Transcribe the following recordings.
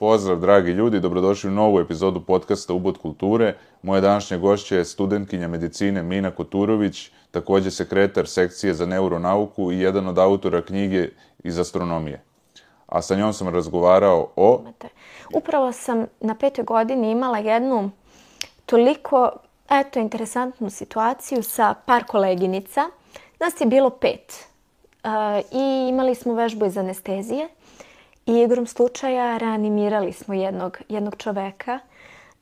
Pozdrav dragi ljudi, dobrodošli u novu epizodu podcasta Ubod kulture. Moja današnja gošća je studentkinja medicine Mina Koturović, takođe sekretar sekcije za neuronauku i jedan od autora knjige iz astronomije. A sa njom sam razgovarao o... Upravo sam na petoj godini imala jednu toliko, eto, interesantnu situaciju sa par koleginica. Nas je bilo pet. E, I imali smo vežbu iz anestezije – I igrom slučaja reanimirali smo jednog, jednog čoveka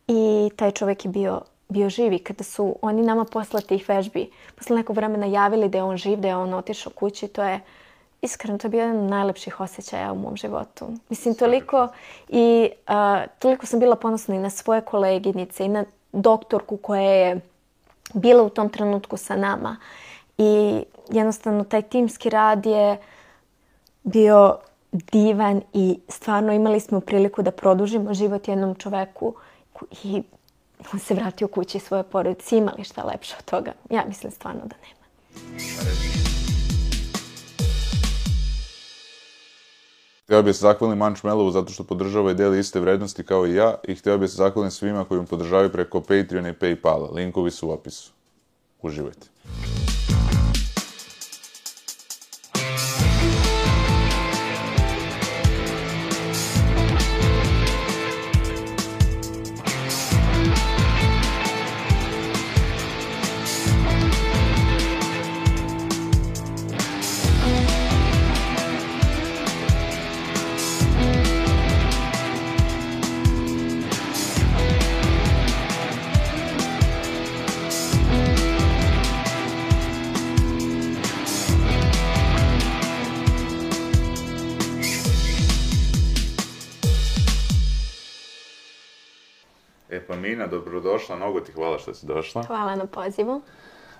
i taj čovek je bio, bio živi. Kada su oni nama posle tih vežbi, posle nekog vremena javili da je on živ, da je on otišao kući, to je iskreno, to je bio jedan od najlepših osjećaja u mom životu. Mislim, toliko i a, toliko sam bila ponosna i na svoje koleginice i na doktorku koja je bila u tom trenutku sa nama. I jednostavno taj timski rad je bio divan i stvarno imali smo priliku da produžimo život jednom čoveku i on se vratio kući svoje porodice. Imali šta lepše od toga? Ja mislim stvarno da nema. Htio bih da se zahvaliti zahvalim Manchmelovu zato što podržava i deli iste vrednosti kao i ja i htio bih da se zahvalim svima koji me podržavaju preko Patreon i Paypala. Linkovi su u opisu. Uživajte. Mina, dobrodošla, mnogo ti hvala što si došla. Hvala na pozivu.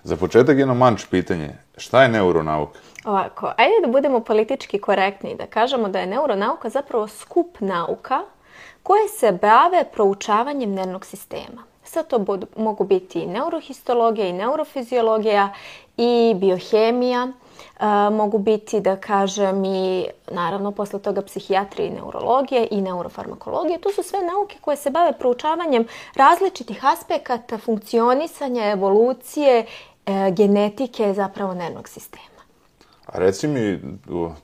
Za početak jedno manč pitanje. Šta je neuronauka? Ovako, ajde da budemo politički korektni, da kažemo da je neuronauka zapravo skup nauka koje se bave proučavanjem nervnog sistema. Sad to bod, mogu biti i neurohistologija, i neurofiziologija, i biohemija, a, mogu biti, da kažem, i naravno posle toga psihijatri i neurologije i neurofarmakologije. To su sve nauke koje se bave proučavanjem različitih aspekata funkcionisanja, evolucije, e, genetike zapravo nervnog sistema. A reci mi,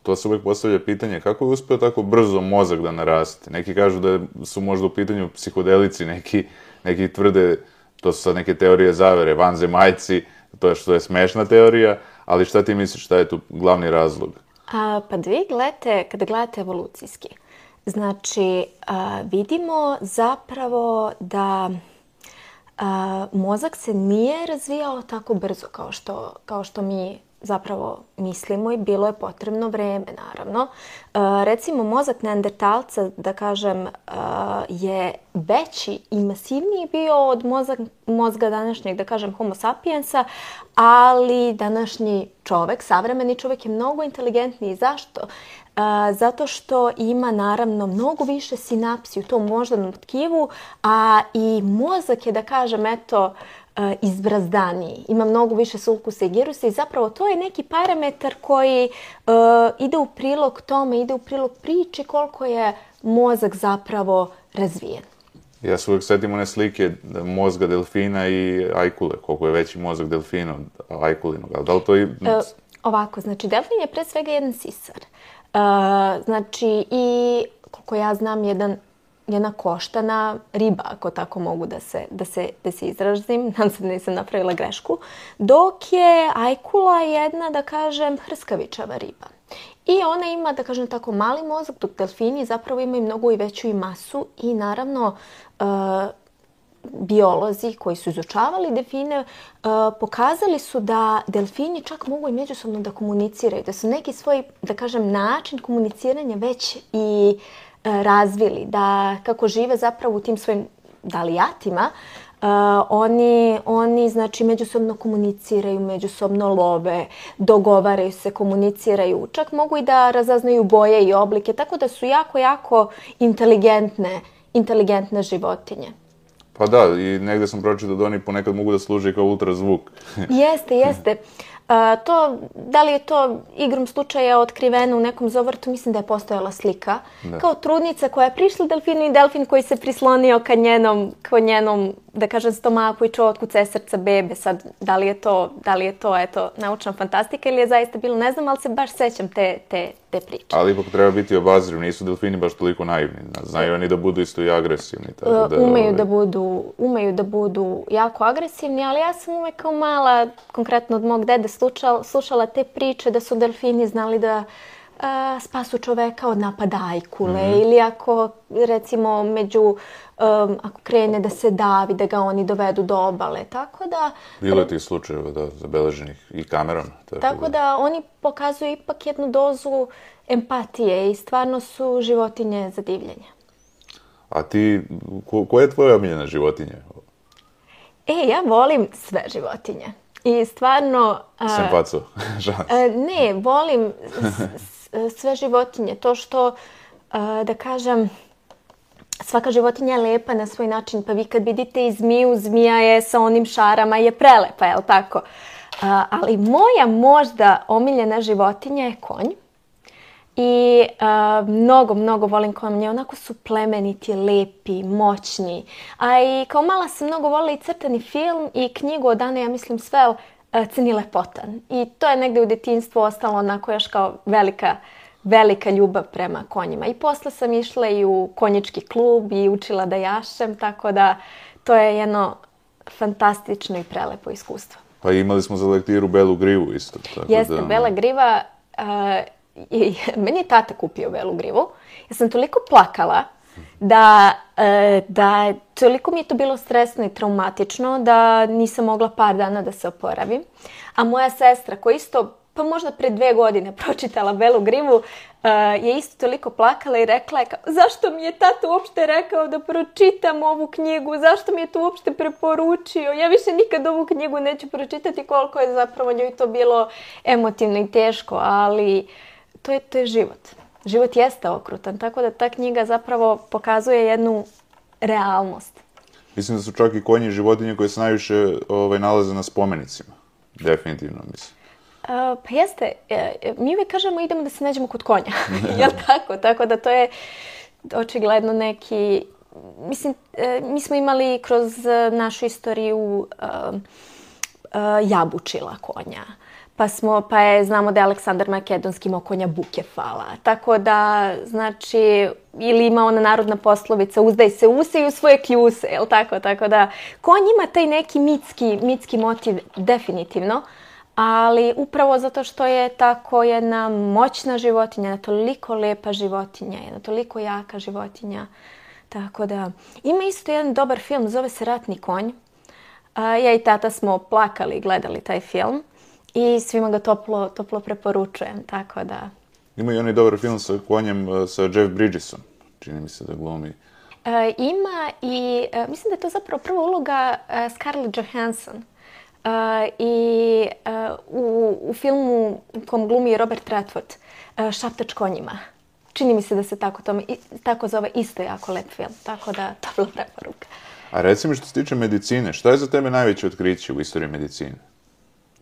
to se uvek postavlja pitanje, kako je uspeo tako brzo mozak da naraste? Neki kažu da su možda u pitanju psihodelici, neki, neki tvrde, to su sad neke teorije zavere, vanzemajci, to je što je smešna teorija, Ali šta ti misliš, šta je tu glavni razlog? A, pa da vi gledate, kada gledate evolucijski, znači a, vidimo zapravo da a, mozak se nije razvijao tako brzo kao što, kao što mi zapravo mislimo i bilo je potrebno vreme, naravno. E, recimo, mozak neandertalca, da kažem, e, je veći i masivniji bio od mozak, mozga današnjeg, da kažem, homo sapiensa, ali današnji čovek, savremeni čovek je mnogo inteligentniji. Zašto? E, zato što ima naravno mnogo više sinapsi u tom moždanom tkivu, a i mozak je, da kažem, eto, izbrazdaniji, ima mnogo više sulkusa i girusa i zapravo to je neki parametar koji uh, ide u prilog tome, ide u prilog priči koliko je mozak zapravo razvijen. Ja se uvek setim one slike mozga delfina i ajkule, koliko je veći mozak delfina od ajkulinog, ali da li to i... Uh, ovako, znači delfin je pre svega jedan sisar. Uh, znači i koliko ja znam jedan jedna koštana riba, ako tako mogu da se, da se, da se izrazim, nam se da nisam napravila grešku, dok je ajkula jedna, da kažem, hrskavičava riba. I ona ima, da kažem tako, mali mozak, dok delfini zapravo imaju mnogo i veću i masu i naravno e, biolozi koji su izučavali delfine e, pokazali su da delfini čak mogu i međusobno da komuniciraju, da su neki svoj, da kažem, način komuniciranja već i E, razvili, da kako žive zapravo u tim svojim dalijatima, Uh, oni, oni znači međusobno komuniciraju, međusobno love, dogovaraju se, komuniciraju, čak mogu i da razaznaju boje i oblike, tako da su jako, jako inteligentne, inteligentne životinje. Pa da, i negde sam pročitao da oni ponekad mogu da služe kao ultrazvuk. jeste, jeste. Uh, to, da li je to igrom slučaja otkriveno u nekom zovrtu, mislim da je postojala slika. Da. Kao trudnica koja je prišla delfinu i delfin koji se prislonio ka njenom, ka njenom da kažem, stomaku i čuo čovotku srca bebe. Sad, da li je to, da li je to eto, naučna fantastika ili je zaista bilo, ne znam, ali se baš sećam te, te, te priče. Ali ipak treba biti obazriv, nisu delfini baš toliko naivni. Znaju da. oni da budu isto i agresivni. Tako e, da, umeju, ovaj. da budu, umeju da budu jako agresivni, ali ja sam uvek kao mala, konkretno od mog dede, slučala, slušala te priče da su delfini znali da a, spasu čoveka od napada ajkule mm. ili ako recimo među um, ako krene da se davi da ga oni dovedu do obale tako da bilo je tih slučajeva da zabeleženih i kamerom tako, da. tako da. da oni pokazuju ipak jednu dozu empatije i stvarno su životinje za divljenje a ti ko, koja je tvoja omiljena životinja E, ja volim sve životinje. I stvarno... Sam pacu, žans. E, ne, volim sve životinje. To što, e, da kažem, svaka životinja je lepa na svoj način. Pa vi kad vidite i zmiju, zmija je sa onim šarama je prelepa, je li tako? Ali moja možda omiljena životinja je konj. I uh, mnogo, mnogo volim konje. Onako su plemeniti, lepi, moćni. A i kao mala sam mnogo volila i crtani film i knjigu od Ane, ja mislim, Svel, uh, e, Crni lepotan. I to je negde u detinstvu ostalo onako još kao velika velika ljubav prema konjima. I posle sam išla i u konjički klub i učila da jašem, tako da to je jedno fantastično i prelepo iskustvo. Pa imali smo za lektiru Belu grivu isto. Tako Jeste, da... Bela griva uh, i meni je tata kupio belu grivu. Ja sam toliko plakala da, e, da toliko mi je to bilo stresno i traumatično da nisam mogla par dana da se oporavim. A moja sestra koja isto pa možda pre dve godine pročitala Belu Grivu, e, je isto toliko plakala i rekla je kao, zašto mi je tata uopšte rekao da pročitam ovu knjigu, zašto mi je to uopšte preporučio, ja više nikad ovu knjigu neću pročitati koliko je zapravo njoj to bilo emotivno i teško, ali uh, to je, to je život. Život jeste okrutan, tako da ta knjiga zapravo pokazuje jednu realnost. Mislim da su čak i konji životinje koje se najviše ovaj, nalaze na spomenicima. Definitivno, mislim. Uh, pa jeste, e, e, mi uvijek kažemo idemo da se nađemo kod konja, jel tako? Tako da to je očigledno neki, mislim, e, mi smo imali kroz našu istoriju uh, E, jabučila konja. Pa smo, pa je, znamo da je Aleksandar Makedonski imao konja Bukefala. Tako da, znači, ili ima ona narodna poslovica uzdaj se use i u svoje kljuse, el tako? Tako da, konj ima taj neki mitski, mitski motiv definitivno, ali upravo zato što je tako jedna moćna životinja, jedna toliko lepa životinja, jedna toliko jaka životinja. Tako da, ima isto jedan dobar film, zove se Ratni konj. Ja i tata smo plakali i gledali taj film i svima ga toplo, toplo preporučujem, tako da... Ima i onaj dobar film sa konjem, e, sa Jeff Bridgesom, čini mi se da glumi. E, ima i, e, mislim da je to zapravo prva uloga e, Scarlett Johansson. E, I e, u, u filmu u kom glumi Robert Redford, Šaptač konjima. Čini mi se da se tako, tome, i, tako zove isto jako lep film, tako da topla preporuka. A reci mi što se tiče medicine, šta je za tebe najveće otkriće u istoriji medicine?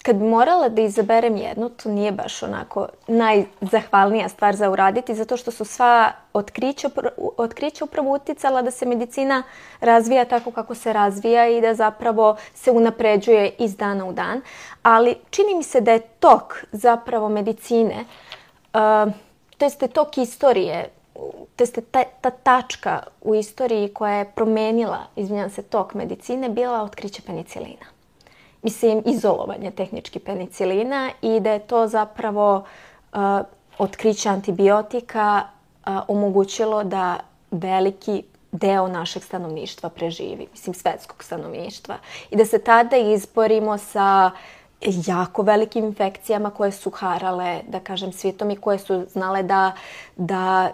Kad bi morala da izaberem jednu, to nije baš onako najzahvalnija stvar za uraditi, zato što su sva otkrića, otkrića upravo uticala da se medicina razvija tako kako se razvija i da zapravo se unapređuje iz dana u dan. Ali čini mi se da je tok zapravo medicine, uh, to jeste tok istorije to jeste ta, ta tačka u istoriji koja je promenila, izvinjam se, tok medicine, bila otkriće penicilina. Mislim, izolovanje tehnički penicilina i da je to zapravo uh, otkriće antibiotika uh, omogućilo da veliki deo našeg stanovništva preživi, mislim svetskog stanovništva. I da se tada izborimo sa jako velikim infekcijama koje su harale, da kažem, svijetom i koje su znale da, da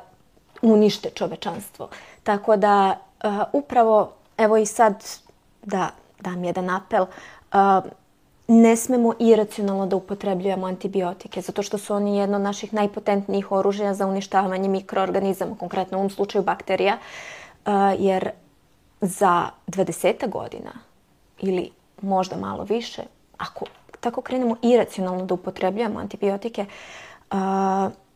unište čovečanstvo. Tako da uh, upravo, evo i sad da dam jedan apel, uh, ne smemo iracionalno da upotrebljujemo antibiotike, zato što su oni jedno od naših najpotentnijih oružja za uništavanje mikroorganizama, konkretno u ovom slučaju bakterija, e, jer za 20 godina ili možda malo više, ako tako krenemo iracionalno da upotrebljujemo antibiotike,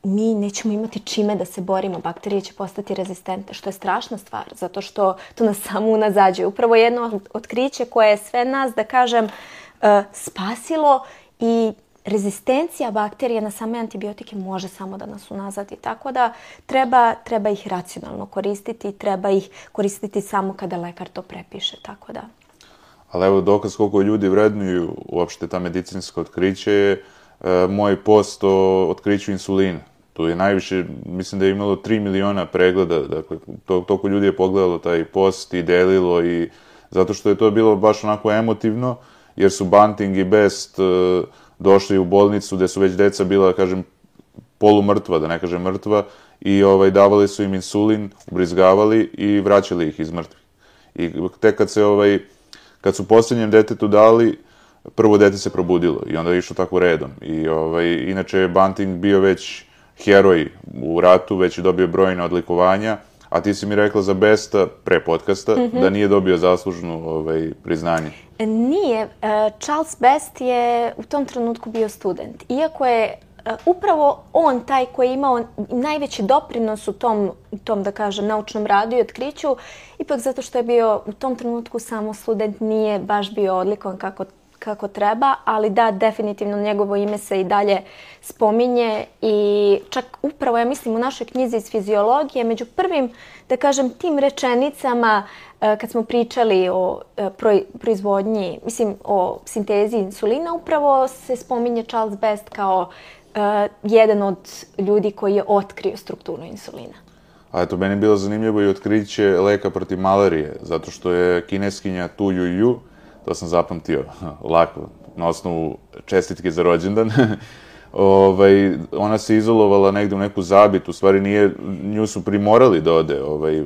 mi nećemo imati čime da se borimo. Bakterije će postati rezistente, što je strašna stvar, zato što to nas samo unazađuje. Upravo jedno otkriće koje je sve nas, da kažem, e, spasilo i rezistencija bakterija na same antibiotike može samo da nas unazadi. Tako da treba, treba ih racionalno koristiti treba ih koristiti samo kada lekar to prepiše. Tako da. Ali evo dokaz koliko ljudi vrednuju uopšte ta medicinska otkriće je e, moj post o otkriću insulina. Tu je najviše, mislim da je imalo 3 miliona pregleda, dakle, to, toliko ljudi je pogledalo taj post i delilo i zato što je to bilo baš onako emotivno, jer su Banting i Best uh, došli u bolnicu gde su već deca bila, kažem, polumrtva, da ne kažem mrtva, i ovaj, davali su im insulin, ubrizgavali i vraćali ih iz mrtvih. I tek kad se ovaj, kad su posljednjem detetu dali, prvo dete se probudilo i onda je išlo tako redom. I ovaj, inače je Banting bio već heroj u ratu, već je dobio brojne odlikovanja, a ti si mi rekla za Besta, pre podcasta, mm -hmm. da nije dobio zaslužnu ovaj, priznanje. E, nije. E, Charles Best je u tom trenutku bio student. Iako je e, upravo on taj koji je imao najveći doprinos u tom, tom da kažem, naučnom radu i otkriću, ipak zato što je bio u tom trenutku samo student, nije baš bio odlikovan kako kako treba, ali da, definitivno njegovo ime se i dalje spominje i čak upravo, ja mislim, u našoj knjizi iz fiziologije, među prvim, da kažem, tim rečenicama e, kad smo pričali o e, proizvodnji, mislim, o sintezi insulina, upravo se spominje Charles Best kao e, jedan od ljudi koji je otkrio strukturu insulina. A eto, meni je bilo zanimljivo i otkriće leka protiv malarije, zato što je kineskinja Tu Yuyu to sam zapamtio lako, na osnovu čestitke za rođendan. ovaj, ona se izolovala negde u neku zabit, u stvari nije, nju su primorali da ode, ovaj,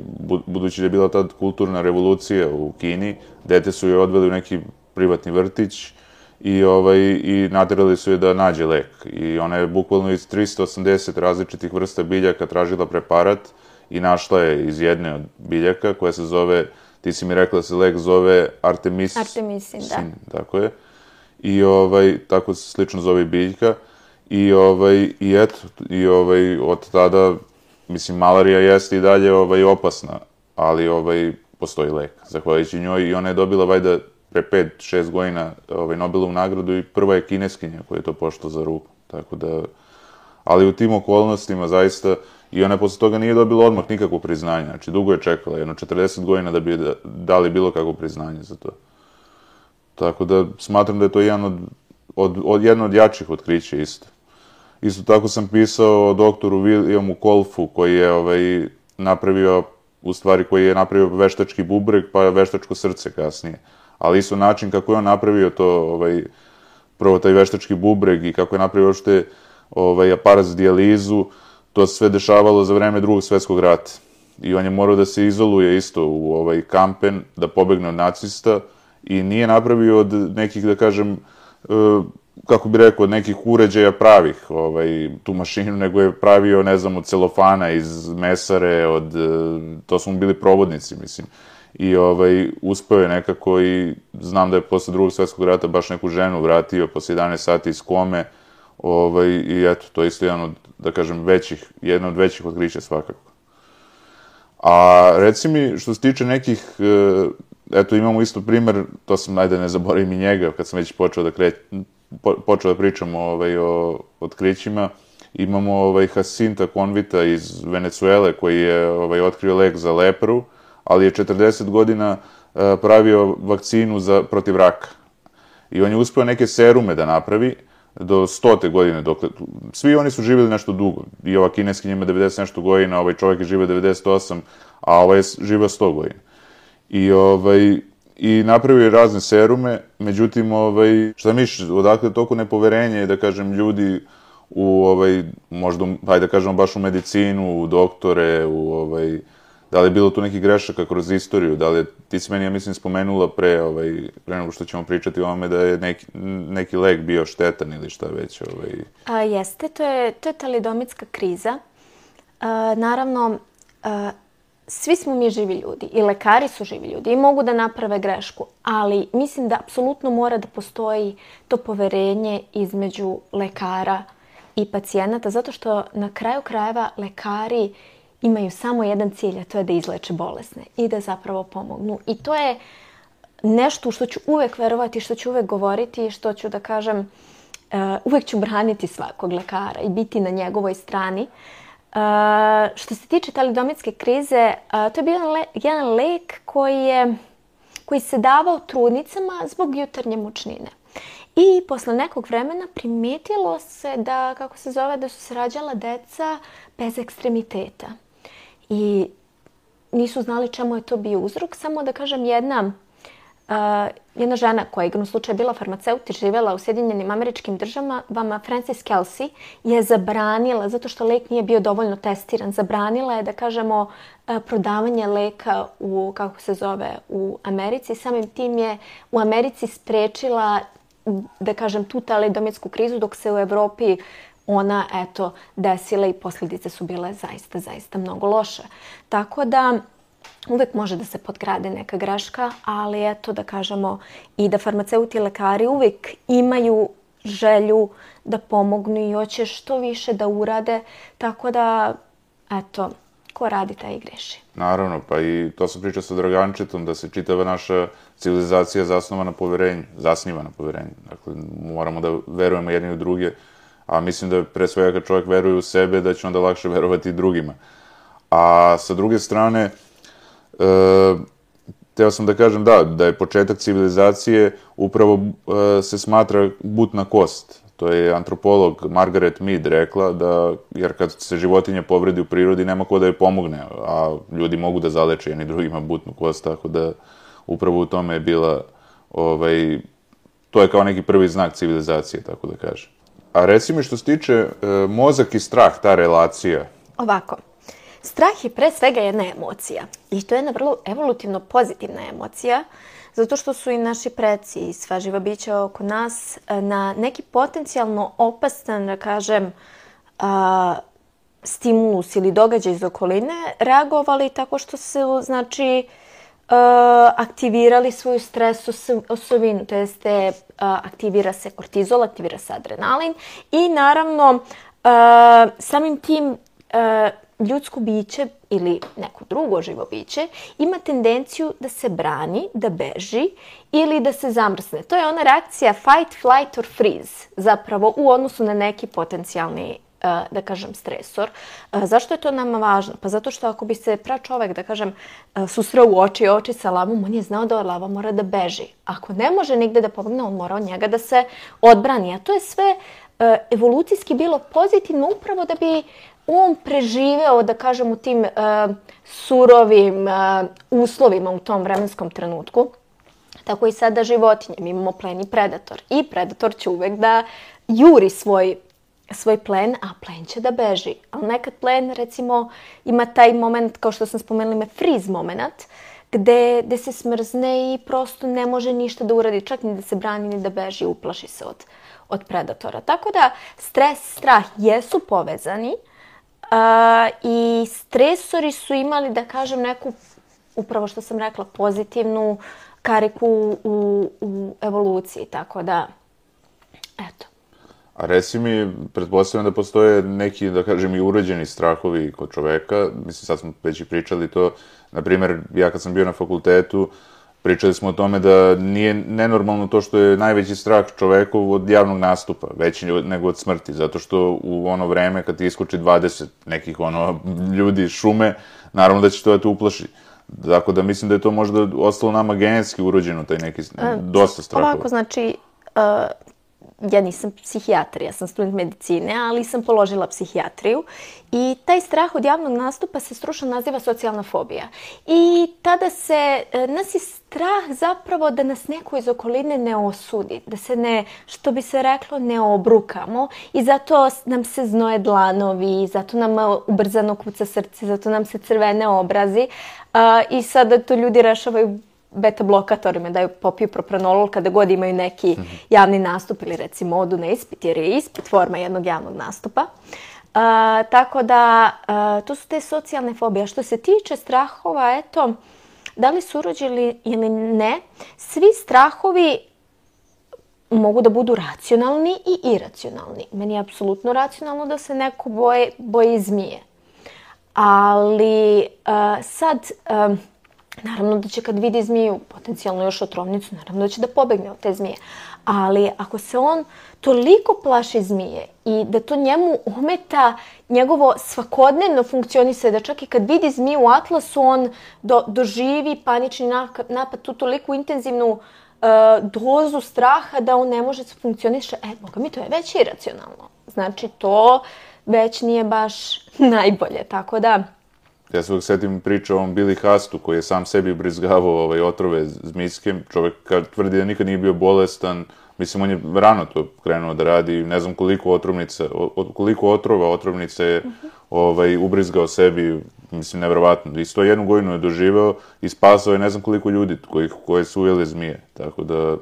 budući da je bila tad kulturna revolucija u Kini, dete su je odveli u neki privatni vrtić i, ovaj, i naterali su je da nađe lek. I ona je bukvalno iz 380 različitih vrsta biljaka tražila preparat i našla je iz jedne od biljaka koja se zove Ti si mi rekla da se lek zove Artemis... Artemisin, da. Sin, tako je. I ovaj, tako se slično zove biljka. I ovaj, i eto, i ovaj, od tada, mislim, malarija jeste i dalje ovaj, opasna, ali ovaj, postoji lek, zahvaljujući njoj i ona je dobila vajda pre 5-6 godina ovaj, Nobelovu nagradu i prva je kineskinja koja je to pošla za ruku. Tako da, ali u tim okolnostima zaista I ona posle toga nije dobila odmah nikakvo priznanje. Znači, dugo je čekala, jedno 40 godina da bi da, dali bilo kakvo priznanje za to. Tako da smatram da je to jedan od, od, od, jedno od jačih otkrića isto. Isto tako sam pisao o doktoru Williamu Kolfu koji je ovaj, napravio, u stvari koji je napravio veštački bubreg pa veštačko srce kasnije. Ali isto način kako je on napravio to, ovaj, prvo taj veštački bubreg i kako je napravio ošte ovaj, aparat za dijalizu, to se sve dešavalo za vreme drugog svetskog rata. I on je morao da se izoluje isto u ovaj kampen, da pobegne od nacista i nije napravio od nekih, da kažem, e, kako bi rekao, od nekih uređaja pravih, ovaj, tu mašinu, nego je pravio, ne znam, od celofana, iz mesare, od, e, to su mu bili provodnici, mislim. I ovaj, uspeo je nekako i znam da je posle drugog svetskog rata baš neku ženu vratio posle 11 sati iz kome, Ovaj, I eto, to je isto jedan od, da kažem, većih, jedan od većih otkrića svakako. A reci mi, što se tiče nekih, e, eto imamo isto primer, to sam najde ne zaboravim i njega, kad sam već počeo da, kre, po, počeo da pričam ovaj, o otkrićima, imamo ovaj, Hasinta Konvita iz Venecuele koji je ovaj, otkrio lek za lepru, ali je 40 godina e, pravio vakcinu za, protiv raka. I on je uspeo neke serume da napravi, do stote godine, dokle, svi oni su živjeli nešto dugo. I ova kineski njima 90 nešto godina, ovaj čovjek je živio 98, a ovaj je živio 100 godina. I, ovaj, i napravio je razne serume, međutim, ovaj, šta misliš, odakle toliko nepoverenje, da kažem, ljudi u, ovaj, možda, hajde da kažemo, baš u medicinu, u doktore, u, ovaj, da li je bilo tu nekih grešaka kroz istoriju, da li je, ti si meni, ja mislim, spomenula pre, ovaj, pre nego što ćemo pričati o ovome da je neki, neki lek bio štetan ili šta već. Ovaj. A, jeste, to je, to je talidomitska kriza. A, naravno, a, svi smo mi živi ljudi i lekari su živi ljudi i mogu da naprave grešku, ali mislim da apsolutno mora da postoji to poverenje između lekara i pacijenata, zato što na kraju krajeva lekari imaju samo jedan cilj, a to je da izleče bolesne i da zapravo pomognu. I to je nešto što ću uvek verovati, što ću uvek govoriti i što ću da kažem, eh, uvek ću braniti svakog lekara i biti na njegovoj strani. Uh, Što se tiče talidomitske krize, eh, to je bio jedan lek koji je koji se davao trudnicama zbog jutarnje mučnine. I posle nekog vremena primetilo se da, kako se zove, da su se rađala deca bez ekstremiteta i nisu znali čemu je to bio uzrok. Samo da kažem jedna Uh, jedna žena koja je igrom slučaja bila farmaceut i živela u Sjedinjenim američkim državama, vama Frances Kelsey, je zabranila, zato što lek nije bio dovoljno testiran, zabranila je, da kažemo, prodavanje leka u, kako se zove, u Americi. Samim tim je u Americi sprečila da kažem, tu talidometsku krizu, dok se u Evropi ona, eto, desila i posljedice su bile zaista, zaista mnogo loše. Tako da, uvek može da se podgrade neka greška, ali eto da kažemo i da farmaceuti i lekari uvek imaju želju da pomognu i hoće što više da urade, tako da, eto, ko radi taj i greši. Naravno, pa i to sam pričao sa Dragančetom, da se čitava naša civilizacija zasnova na poverenju, zasniva na poverenju. Dakle, moramo da verujemo jedni u druge, A mislim da pre svega kad čovjek veruje u sebe, da će onda lakše verovati drugima. A sa druge strane, e, teo sam da kažem da, da je početak civilizacije upravo e, se smatra butna kost. To je antropolog Margaret Mead rekla da, jer kad se životinje povredi u prirodi, nema ko da je pomogne, a ljudi mogu da zaleče jedni drugima butnu kost, tako da upravo u tome je bila, ovaj, to je kao neki prvi znak civilizacije, tako da kažem. A reci mi što se tiče e, mozak i strah, ta relacija. Ovako, strah je pre svega jedna emocija. I to je jedna vrlo evolutivno pozitivna emocija, zato što su i naši preci i sva živa bića oko nas e, na neki potencijalno opasan, da kažem, a, e, stimulus ili događaj iz okoline reagovali tako što se, znači, uh, aktivirali svoju stres osobinu, to jeste uh, aktivira se kortizol, aktivira se adrenalin i naravno uh, samim tim uh, ljudsko biće ili neko drugo živo biće ima tendenciju da se brani, da beži ili da se zamrzne. To je ona reakcija fight, flight or freeze zapravo u odnosu na neki potencijalni E, da kažem, stresor. E, zašto je to nama važno? Pa zato što ako bi se pra čovek, da kažem, e, susreo u oči i oči sa lavom, on je znao da lava mora da beži. Ako ne može nigde da pomogne, on mora od njega da se odbrani. A to je sve evolucijski bilo pozitivno upravo da bi on preživeo, da kažem, u tim surovim uslovima u tom vremenskom trenutku. Tako i sada životinje. Mi imamo i predator i predator će uvek da juri svoj svoj plen, a plen će da beži. Ali nekad plen, recimo, ima taj moment, kao što sam spomenula, ima freeze moment, gde, gde se smrzne i prosto ne može ništa da uradi, čak ni da se brani, ni da beži, uplaši se od, od predatora. Tako da, stres, strah jesu povezani uh, i stresori su imali, da kažem, neku, upravo što sam rekla, pozitivnu kariku u, u evoluciji. Tako da, eto. A reci mi, pretpostavljam da postoje neki, da kažem, i urođeni strahovi kod čoveka. Mislim, sad smo već i pričali to. Naprimer, ja kad sam bio na fakultetu, pričali smo o tome da nije nenormalno to što je najveći strah čoveku od javnog nastupa, veći nego od smrti, zato što u ono vreme kad ti iskuči 20 nekih ono ljudi šume, naravno da će to da te uplaši. Tako da mislim da je to možda ostalo nama genetski urođeno, taj neki e, dosta strahova. Ovako, znači, e, ja nisam psihijatar, ja sam student medicine, ali sam položila psihijatriju i taj strah od javnog nastupa se stručno naziva socijalna fobija. I tada se, e, nas je strah zapravo da nas neko iz okoline ne osudi, da se ne, što bi se reklo, ne obrukamo i zato nam se znoje dlanovi, zato nam e, ubrzano kuca srce, zato nam se crvene obrazi uh, i sada to ljudi rešavaju beta blokatorima daju popiju propranolol kada god imaju neki mhm. javni nastup ili recimo odu na ispit jer je ispit forma jednog javnog nastupa. Uh, tako da, uh, to su te socijalne fobije. A što se tiče strahova, eto, da li su urođeni ili ne, svi strahovi mogu da budu racionalni i iracionalni. Meni je apsolutno racionalno da se neko boje, boji zmije. Ali uh, sad, Naravno da će kad vidi zmiju, potencijalno još otrovnicu, naravno da će da pobegne od te zmije. Ali ako se on toliko plaši zmije i da to njemu ometa njegovo svakodnevno funkcionisanje, da čak i kad vidi zmiju u atlasu, on do, doživi panični napad, tu toliko intenzivnu e, dozu straha da on ne može da funkcioniše. E, boga mi, to je već iracionalno. Znači, to već nije baš najbolje. Tako da, Ja se uvijek setim priča o ovom Billy Hastu koji je sam sebi brizgavao ovaj, otrove zmijske. Čovjek kad tvrdi da nikad nije bio bolestan, mislim on je rano to krenuo da radi, ne znam koliko otrovnica, o, koliko otrova otrovnice je mhm. ovaj, ubrizgao sebi, mislim I sto jednu godinu je doživeo i spasao je ne znam koliko ljudi koji, koje su ujele zmije. Tako da,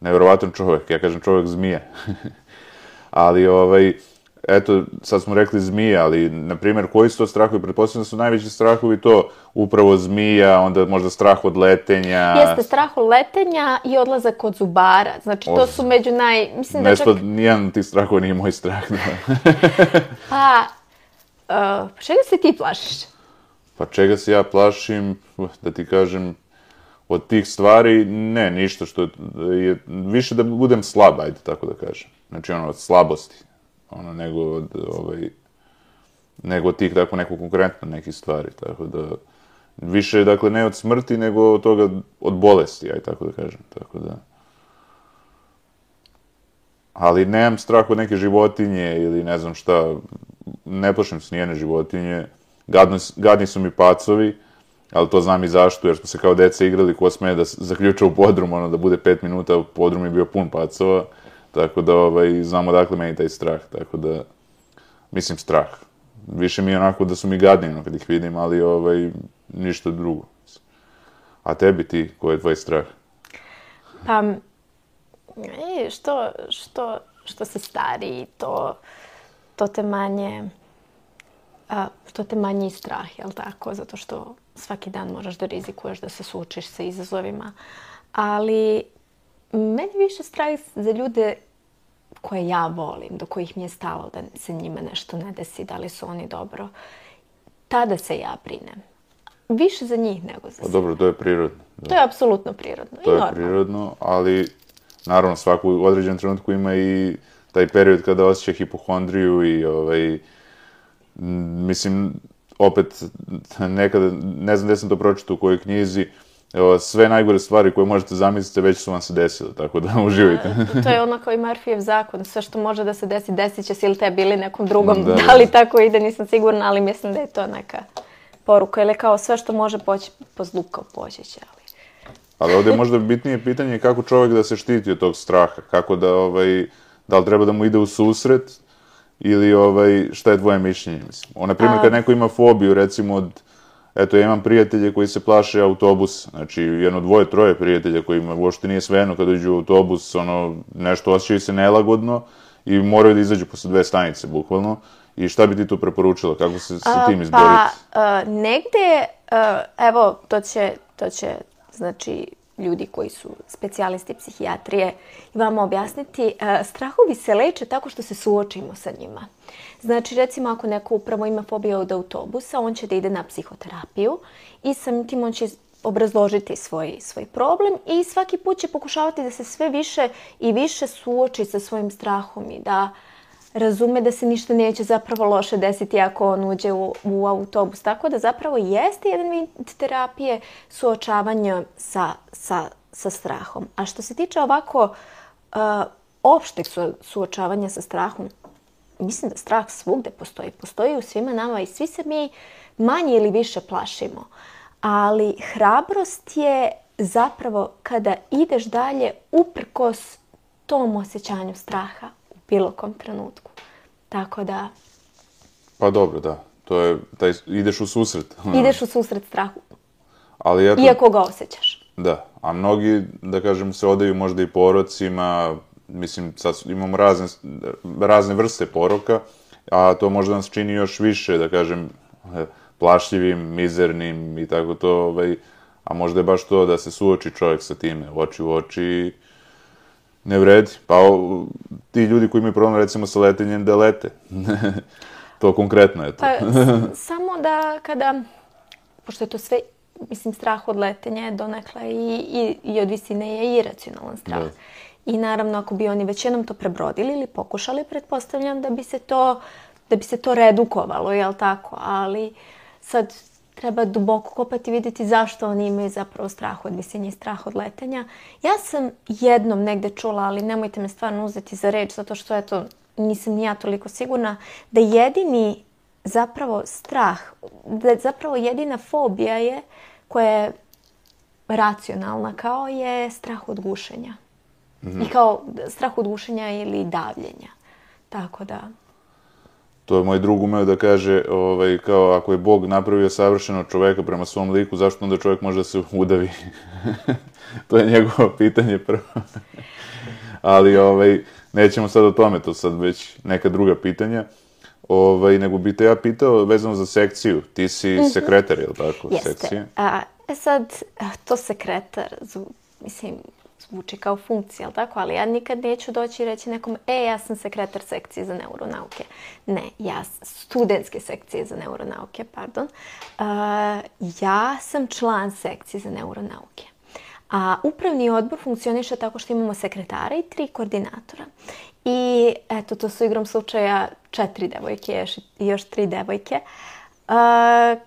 nevjerovatan čovjek, ja kažem čovjek zmije. Ali ovaj, eto, sad smo rekli zmija, ali, na primjer, koji su to strahovi? Pretpostavljam da su najveći strahovi to upravo zmija, onda možda strah od letenja. Jeste, strah od letenja i odlazak od zubara. Znači, to su među naj... Mislim da čak... nijedan ti strahova nije moj strah. Da. pa, uh, čega se ti plašiš? Pa čega se ja plašim, uh, da ti kažem, od tih stvari, ne, ništa što je, više da budem slab, ajde tako da kažem. Znači, ono, od slabosti ono, nego od, ovaj, nego tih, tako, neko konkurentno neki stvari, tako da, više, dakle, ne od smrti, nego od toga, od bolesti, aj tako da kažem, tako da. Ali nemam strah od neke životinje ili ne znam šta, ne plašim se nijene životinje, gadni, gadni su mi pacovi, ali to znam i zašto, jer smo se kao deca igrali ko sme da zaključa u podrum, ono, da bude pet minuta, podrum je bio pun pacova, Tako da, ovaj, znamo dakle meni taj strah, tako da, mislim strah. Više mi je onako da su mi gadnino kad ih vidim, ali ovaj, ništa drugo. A tebi ti, koji je tvoj strah? Pa, i e, što, što, što se stari, to, to te manje, a, to te manje i strah, jel tako? Zato što svaki dan moraš da rizikuješ, da se sučiš sa izazovima. Ali meni više strah za ljude koje ja volim, do kojih mi je stalo da se njima nešto ne desi, da li su oni dobro, tada se ja brinem. Više za njih nego za pa, sebe. Dobro, to je prirodno. Da. To je apsolutno prirodno to i normalno. je prirodno, ali naravno svaku u trenutku ima i taj period kada osjeća hipohondriju i ovaj, mislim, opet nekada, ne znam gde sam to pročitao u kojoj knjizi, uh, sve najgore stvari koje možete zamisliti već su vam se desile, tako da uživajte. to je ono kao i Murphyjev zakon, sve što može da se desi, desit će se ili tebi ili nekom drugom, da, da, da li tako ide, nisam sigurna, ali mislim da je to neka poruka, ili kao sve što može poći, po zlu kao poći će, ali... ali ovde je možda bitnije pitanje kako čovek da se štiti od tog straha, kako da, ovaj, da li treba da mu ide u susret, ili ovaj, šta je tvoje mišljenje, mislim. O, na primjer, kad neko ima fobiju, recimo, od Eto, ja imam prijatelje koji se plaše autobusa, znači jedno dvoje, troje prijatelja koji kojima uopšte nije svejedno kada uđu u autobus, ono, nešto osjećaju se nelagodno i moraju da izađu posle dve stanice, bukvalno. I šta bi ti tu preporučila? Kako se sa tim pa, izboriti? Pa, e, a, negde, a, e, evo, to će, to će, znači, ljudi koji su specijalisti psihijatrije i objasniti, a, e, strahovi se leče tako što se suočimo sa njima. Znači, recimo ako neko upravo ima fobiju od autobusa, on će da ide na psihoterapiju i sam tim on će obrazložiti svoj, svoj problem i svaki put će pokušavati da se sve više i više suoči sa svojim strahom i da razume da se ništa neće zapravo loše desiti ako on uđe u, u autobus. Tako da zapravo jeste jedan vid terapije suočavanja sa, sa, sa strahom. A što se tiče ovako uh, opšteg su, suočavanja sa strahom, mislim da strah svugde postoji. Postoji u svima nama i svi se mi manje ili više plašimo. Ali hrabrost je zapravo kada ideš dalje uprkos tom osjećanju straha u bilo kom trenutku. Tako da... Pa dobro, da. To je, taj, ideš u susret. Ideš u susret strahu. Ali eto, Iako ga osjećaš. Da, a mnogi, da kažem, se odaju možda i porocima, mislim, sad imamo razne, razne vrste poroka, a to možda nas čini još više, da kažem, plašljivim, mizernim i tako to, ovaj, a možda je baš to da se suoči čovjek sa time, oči u oči, ne vredi. Pa o, ti ljudi koji imaju problem, recimo, sa letenjem, da lete. to konkretno je to. Pa, samo da kada, pošto je to sve, mislim, strah od letenja je donekle i, i, i od visine je iracionalan strah. Da I naravno, ako bi oni već jednom to prebrodili ili pokušali, pretpostavljam da bi se to, da bi se to redukovalo, jel tako? Ali sad treba duboko kopati i vidjeti zašto oni imaju zapravo strah od visinje i strah od letenja. Ja sam jednom negde čula, ali nemojte me stvarno uzeti za reč, zato što eto, nisam ni ja toliko sigurna, da jedini zapravo strah, da zapravo jedina fobija je koja je racionalna kao je strah od gušenja. Mm. I kao strah od gušenja ili davljenja. Tako da... To je moj drug umeo da kaže, ovaj, kao ako je Bog napravio savršeno čoveka prema svom liku, zašto onda čovek može da se udavi? to je njegovo pitanje prvo. Ali ovaj, nećemo sad o tome, to sad već neka druga pitanja. Ovaj, nego bi te ja pitao vezano za sekciju. Ti si mm -hmm. sekretar, je li tako? Jeste. Sekcije? A, e sad, to sekretar, mislim, zvuči kao funkcija, tako? ali ja nikad neću doći i reći nekom e, ja sam sekretar sekcije za neuronauke. Ne, ja studentske sekcije za neuronauke, pardon. Uh, ja sam član sekcije za neuronauke. A upravni odbor funkcioniše tako što imamo sekretara i tri koordinatora. I eto, to su igrom slučaja četiri devojke i još tri devojke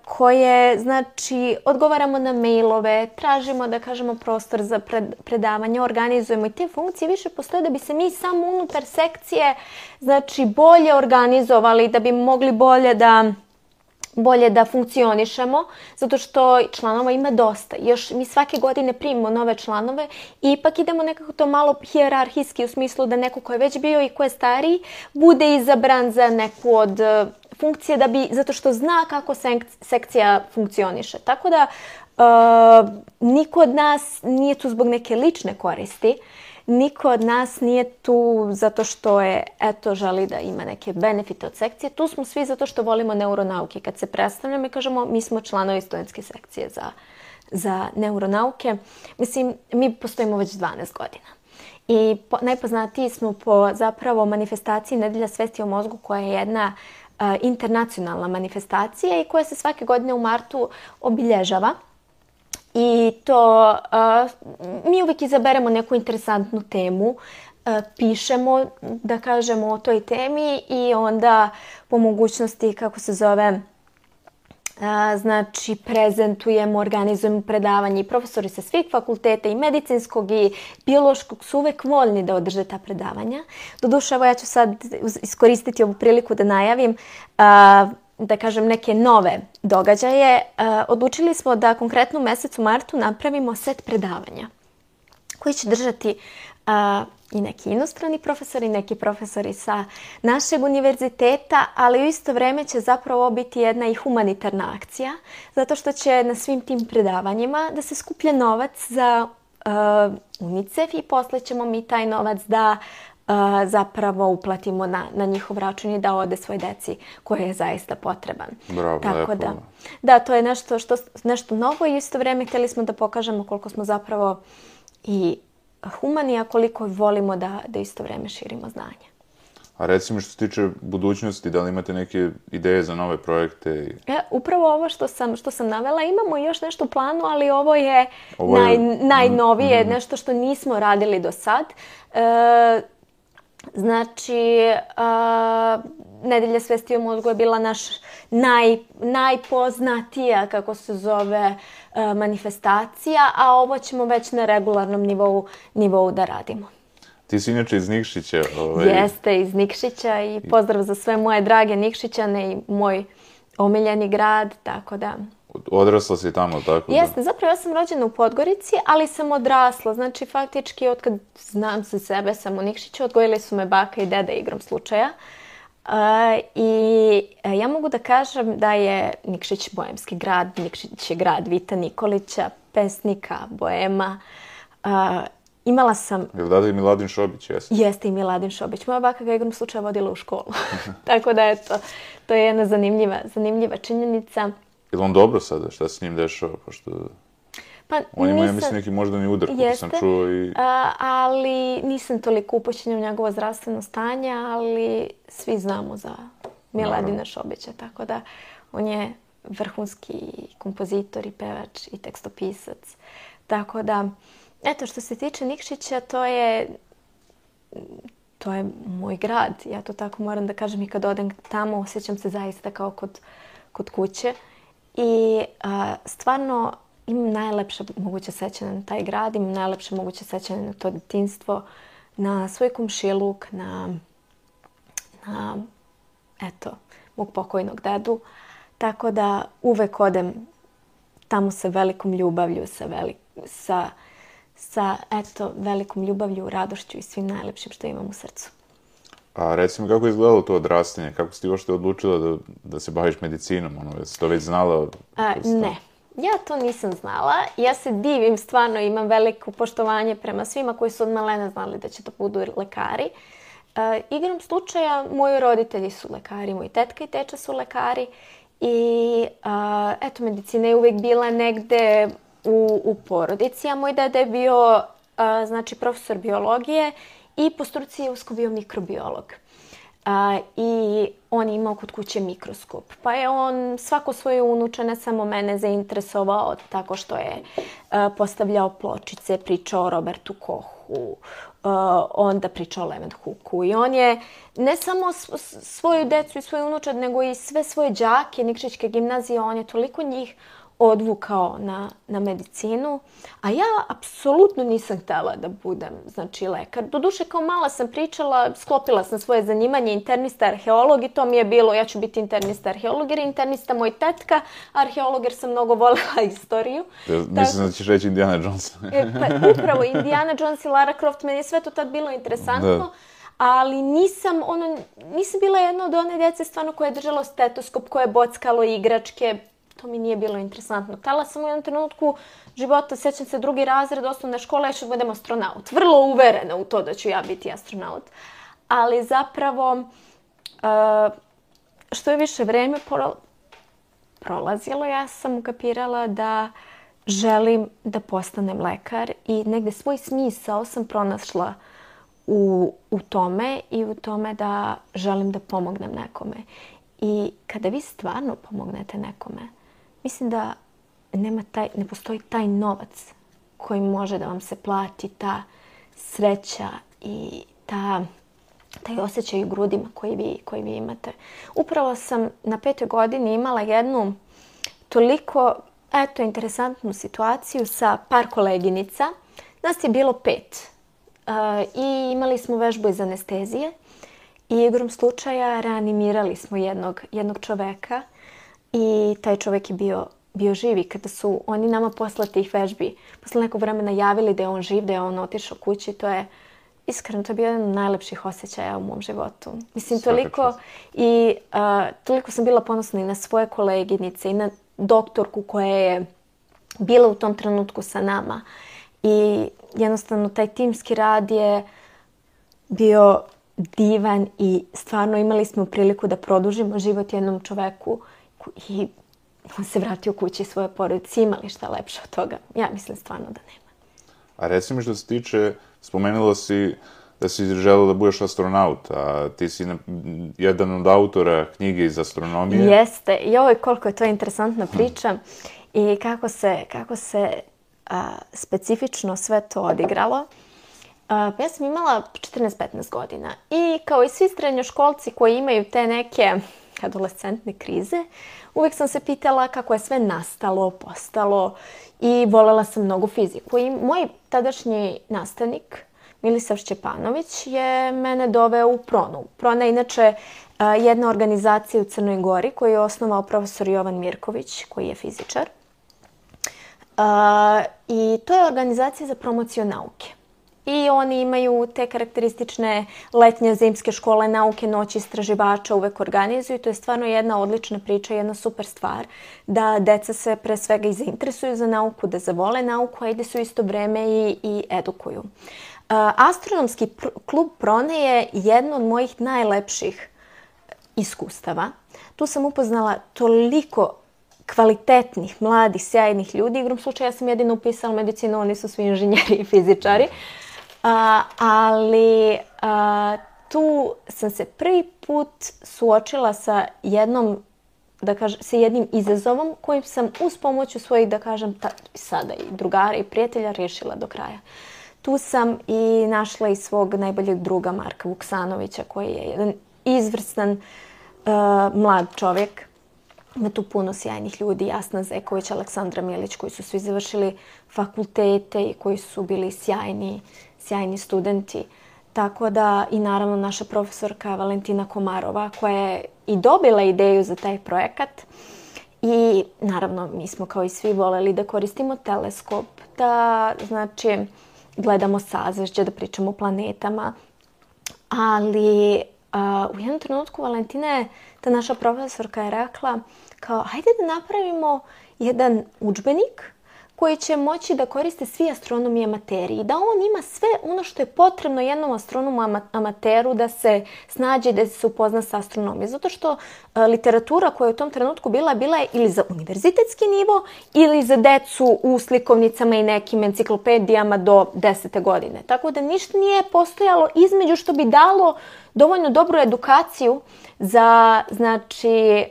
koje, znači, odgovaramo na mailove, tražimo, da kažemo, prostor za predavanje, organizujemo i te funkcije više postoje da bi se mi samo unutar sekcije, znači, bolje organizovali, da bi mogli bolje da bolje da funkcionišemo, zato što članova ima dosta. Još mi svake godine primimo nove članove i ipak idemo nekako to malo hijerarhijski u smislu da neko ko je već bio i ko je stariji bude izabran za neku od funkcije da bi, zato što zna kako sekcija funkcioniše. Tako da uh, niko od nas nije tu zbog neke lične koristi, niko od nas nije tu zato što je, eto, želi da ima neke benefite od sekcije. Tu smo svi zato što volimo neuronauke. Kad se predstavljamo i kažemo mi smo članovi studentske sekcije za, za neuronauke, mislim, mi postojimo već 12 godina. I po, najpoznatiji smo po zapravo manifestaciji Nedelja svesti o mozgu koja je jedna uh, E, internacionalna manifestacija i koja se svake godine u martu obilježava. I to e, mi uvek izaberemo neku interesantnu temu, e, pišemo, da kažemo, o toj temi i onda po mogućnosti, kako se zove, znači prezentujemo, organizujemo predavanje i profesori sa svih fakulteta i medicinskog i biološkog su uvek voljni da održe ta predavanja. Doduše, evo ja ću sad iskoristiti ovu priliku da najavim da kažem neke nove događaje. Odlučili smo da konkretno u mesecu martu napravimo set predavanja koji će držati a, i neki inostrani profesori, neki profesori sa našeg univerziteta, ali u isto vreme će zapravo biti jedna i humanitarna akcija, zato što će na svim tim predavanjima da se skuplja novac za uh, UNICEF i posle ćemo mi taj novac da uh, zapravo uplatimo na, na njihov račun i da ode svoj deci koji je zaista potreban. Bravo, Tako lepo. da, da, to je nešto, što, nešto novo i isto vreme hteli smo da pokažemo koliko smo zapravo i humani, a koliko volimo da, da isto vreme širimo znanje. A recimo što se tiče budućnosti, da li imate neke ideje za nove projekte? E, upravo ovo što sam, što sam navela, imamo još nešto u planu, ali ovo je, ovo je... Naj, najnovije, mm -hmm. nešto što nismo radili do sad. E, Znači, uh, Nedelja svesti o mozgu je bila naš naj, najpoznatija, kako se zove, uh, manifestacija, a ovo ćemo već na regularnom nivou, nivou da radimo. Ti si inače iz Nikšića. Ovaj... Jeste, iz Nikšića i pozdrav za sve moje drage Nikšićane i moj omiljeni grad, tako da... Odrasla si tamo, tako da? Jeste, zapravo ja sam rođena u Podgorici, ali sam odrasla. Znači, faktički, otkad znam za sebe, sam u Nikšiću, odgojili su me baka i deda igrom slučaja. Uh, I e, ja mogu da kažem da je Nikšić boemski grad, Nikšić je grad Vita Nikolića, pesnika, boema. Uh, imala sam... Jel dada i Miladin Šobić, jeste? Jeste i Miladin Šobić. Moja baka ga igrom slučaja vodila u školu. Tako da, eto, to je jedna zanimljiva, zanimljiva činjenica. Ili on dobro sada? Šta se s njim dešava? Pošto... Pa, on ima, ja mislim, neki možda ni udar, kako sam čuo. I... A, ali nisam toliko upoćenja u njegovo zdravstveno stanje, ali svi znamo za Miladina Šobića, tako da on je vrhunski kompozitor i pevač i tekstopisac. Tako da, eto, što se tiče Nikšića, to je to je moj grad. Ja to tako moram da kažem i kad odem tamo osjećam se zaista kao kod, kod kuće. I a, stvarno imam najlepše moguće sećanje na taj grad, imam najlepše moguće sećanje na to detinstvo, na svoj komšiluk, na, na eto, mog pokojnog dedu. Tako da uvek odem tamo sa velikom ljubavlju, sa, velik, sa, sa eto, velikom ljubavlju, radošću i svim najlepšim što imam u srcu. A recimo, kako je izgledalo to odrastanje? Kako si ti uopšte odlučila da, da se baviš medicinom? Ono, jesi to već znala? A, ne. Ja to nisam znala. Ja se divim, stvarno imam veliko poštovanje prema svima koji su od malena znali da će to da budu lekari. E, igrom slučaja, moji roditelji su lekari, moji tetka i teča su lekari i a, eto, medicina je uvek bila negde u, u porodici, a moj dede je bio, a, znači, profesor biologije i i po struci je usko bio mikrobiolog. A, I on je imao kod kuće mikroskop. Pa je on svako svoje unuče, ne samo mene, zainteresovao tako što je a, postavljao pločice, pričao o Robertu Kohu, a, onda pričao o Levent Hooku. I on je ne samo svoju decu i svoju unučad, nego i sve svoje đake Nikšićke gimnazije, on je toliko njih odvukao na, na medicinu, a ja apsolutno nisam htela da budem znači, lekar. Doduše, kao mala sam pričala, sklopila sam svoje zanimanje internista arheolog i to mi je bilo, ja ću biti internista arheolog jer internista moj tetka, arheolog jer sam mnogo volela istoriju. Ja, mislim da ćeš reći Indiana Jones. E, pa, upravo, Indiana Jones i Lara Croft, meni je sve to tad bilo interesantno. Da ali nisam, ono, nisam bila jedna od one djece stvarno koja je držala stetoskop, koja je bockalo igračke, to mi nije bilo interesantno. Htela sam u jednom trenutku života, sećam se drugi razred osnovne škole, ja ću da budem astronaut. Vrlo uverena u to da ću ja biti astronaut. Ali zapravo, eh, što je više vreme prolazilo, ja sam ukapirala da želim da postanem lekar i negde svoj smisao sam pronašla u, u tome i u tome da želim da pomognem nekome. I kada vi stvarno pomognete nekome, Mislim da nema taj, ne postoji taj novac koji može da vam se plati ta sreća i ta, taj osjećaj u grudima koji vi, koji vi imate. Upravo sam na petoj godini imala jednu toliko, eto, interesantnu situaciju sa par koleginica. Nas je bilo pet e, i imali smo vežbu iz anestezije i igrom slučaja reanimirali smo jednog, jednog čoveka – i taj čovjek je bio, bio živi. Kada su oni nama posle tih vežbi, posle nekog vremena javili da je on živ, da je on otišao kući, to je iskreno, to je bio jedan od najlepših osjećaja u mom životu. Mislim, Svaka toliko čas. i a, toliko sam bila ponosna i na svoje koleginice i na doktorku koja je bila u tom trenutku sa nama. I jednostavno taj timski rad je bio divan i stvarno imali smo priliku da produžimo život jednom čoveku i on se vratio kući svoje porodice. Ima li šta lepše od toga? Ja mislim stvarno da nema. A reci mi što se tiče, spomenula si da si želeo da budeš astronaut, a ti si jedan od autora knjige iz astronomije. Jeste. I ovo je koliko je to interesantna hm. priča i kako se, kako se a, specifično sve to odigralo. A, pa ja sam imala 14-15 godina i kao i svi srednjoškolci koji imaju te neke adolescentne krize, uvek sam se pitala kako je sve nastalo, postalo i volela sam mnogo fiziku. I moj tadašnji nastavnik, Milisav Šćepanović, je mene doveo u Pronu. Prona je inače jedna organizacija u Crnoj Gori koju je osnovao profesor Jovan Mirković, koji je fizičar. I to je organizacija za promociju nauke i oni imaju te karakteristične letnje zimske škole nauke, noći istraživača uvek organizuju. i To je stvarno jedna odlična priča, jedna super stvar da deca se pre svega i zainteresuju za nauku, da zavole nauku, a i da su isto vreme i, i edukuju. Astronomski pr klub Prone je jedno od mojih najlepših iskustava. Tu sam upoznala toliko kvalitetnih, mladih, sjajnih ljudi. Igrom slučaja ja sam jedina upisala medicinu, oni su svi inženjeri i fizičari. Uh, A, ali a, tu sam se prvi put suočila sa jednom da kažem, sa jednim izazovom kojim sam uz pomoću svojih, da kažem, ta, sada i drugara i prijatelja rješila do kraja. Tu sam i našla i svog najboljeg druga Marka Vuksanovića koji je jedan izvrstan uh, mlad čovjek. Ima tu puno sjajnih ljudi, Jasna Zeković, Aleksandra Milić koji su svi završili fakultete i koji su bili sjajni sjajni studenti. Tako da i naravno naša profesorka Valentina Komarova koja je i dobila ideju za taj projekat. I naravno mi smo kao i svi voleli da koristimo teleskop, da znači gledamo sazvežđe, da pričamo o planetama. Ali a, u jednom trenutku Valentina je, ta naša profesorka je rekla kao ajde da napravimo jedan učbenik koje će moći da koriste svi astronomi amateri i da on ima sve ono što je potrebno jednom astronomu amateru da se snađe i da se upozna sa astronomijom. Zato što e, literatura koja je u tom trenutku bila, bila je ili za univerzitetski nivo ili za decu u slikovnicama i nekim enciklopedijama do desete godine. Tako da ništa nije postojalo između što bi dalo dovoljno dobru edukaciju uh, za, znači, e,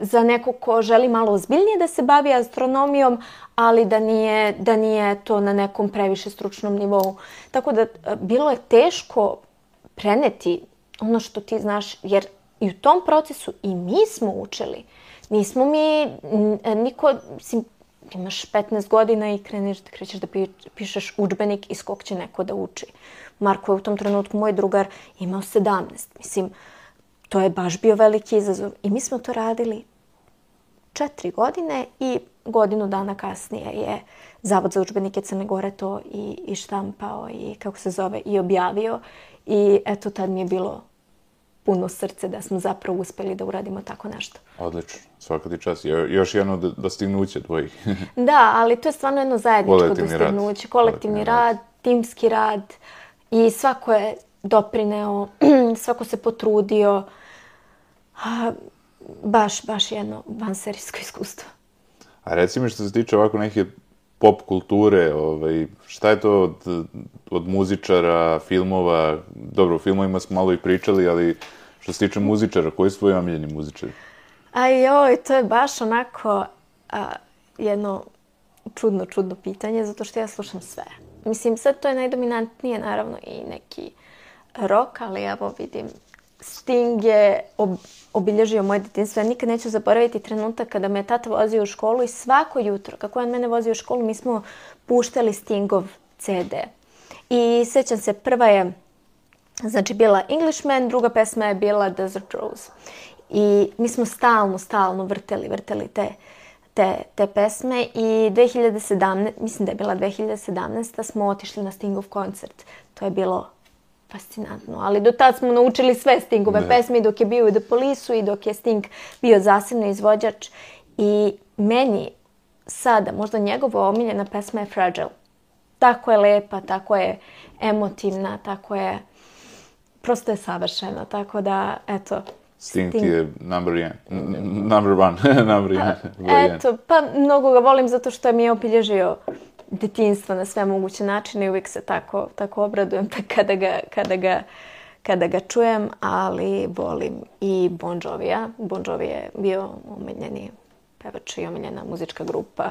za neko ko želi malo ozbiljnije da se bavi astronomijom, ali da nije, da nije to na nekom previše stručnom nivou. Tako da e, bilo je teško preneti ono što ti znaš, jer i u tom procesu i mi smo učili. Nismo mi, e, niko, mislim, imaš 15 godina i kreneš, krećeš da pišeš učbenik iz kog će neko da uči. Marko je u tom trenutku, moj drugar, imao 17. Mislim, uh, to je baš bio veliki izazov. I mi smo to radili četiri godine i godinu dana kasnije je Zavod za učbenike Crne Gore to i, i štampao i kako se zove i objavio. I eto tad mi je bilo puno srce da smo zapravo uspeli da uradimo tako nešto. Odlično, svaka ti čast. Još jedno dostignuće tvojih. da, ali to je stvarno jedno zajedničko kolektivni dostignuće. Rad. Kolektivni rad, timski rad i svako je doprineo, svako se potrudio. A, baš, baš jedno vanserijsko iskustvo. A reci mi što se tiče ovako neke pop kulture, ovaj, šta je to od, od muzičara, filmova, dobro, u filmovima smo malo i pričali, ali što se tiče muzičara, koji su tvoji omiljeni muzičari? Aj joj, to je baš onako a, jedno čudno, čudno pitanje, zato što ja slušam sve. Mislim, sad to je najdominantnije, naravno, i neki rock, ali evo vidim Sting je ob obilježio moje djetinstvo. Ja nikad neću zaboraviti trenutak kada me tata vozio u školu i svako jutro, kako je on mene vozio u školu, mi smo puštali Stingov CD. I sećam se, prva je znači bila Englishman, druga pesma je bila Desert Rose. I mi smo stalno, stalno vrteli, vrteli te, te, te pesme i 2017, mislim da je bila 2017, smo otišli na Stingov koncert. To je bilo fascinantno. Ali do tad smo naučili sve Stingove ne. pesme dok je bio u The Police-u i dok je Sting bio zasebno izvođač. I meni sada, možda njegova omiljena pesma je Fragile. Tako je lepa, tako je emotivna, tako je... Prosto je savršena, tako da, eto, Sting ti je number one. Number one. Pa, number one. Eto, pa mnogo ga volim zato što mi je opilježio detinstva na sve moguće načine i uvijek se tako, tako obradujem pa kada ga, kada ga kada ga čujem, ali volim i Bon Jovija. Bon Jovi je bio omenjeni pevač i omenjena muzička grupa.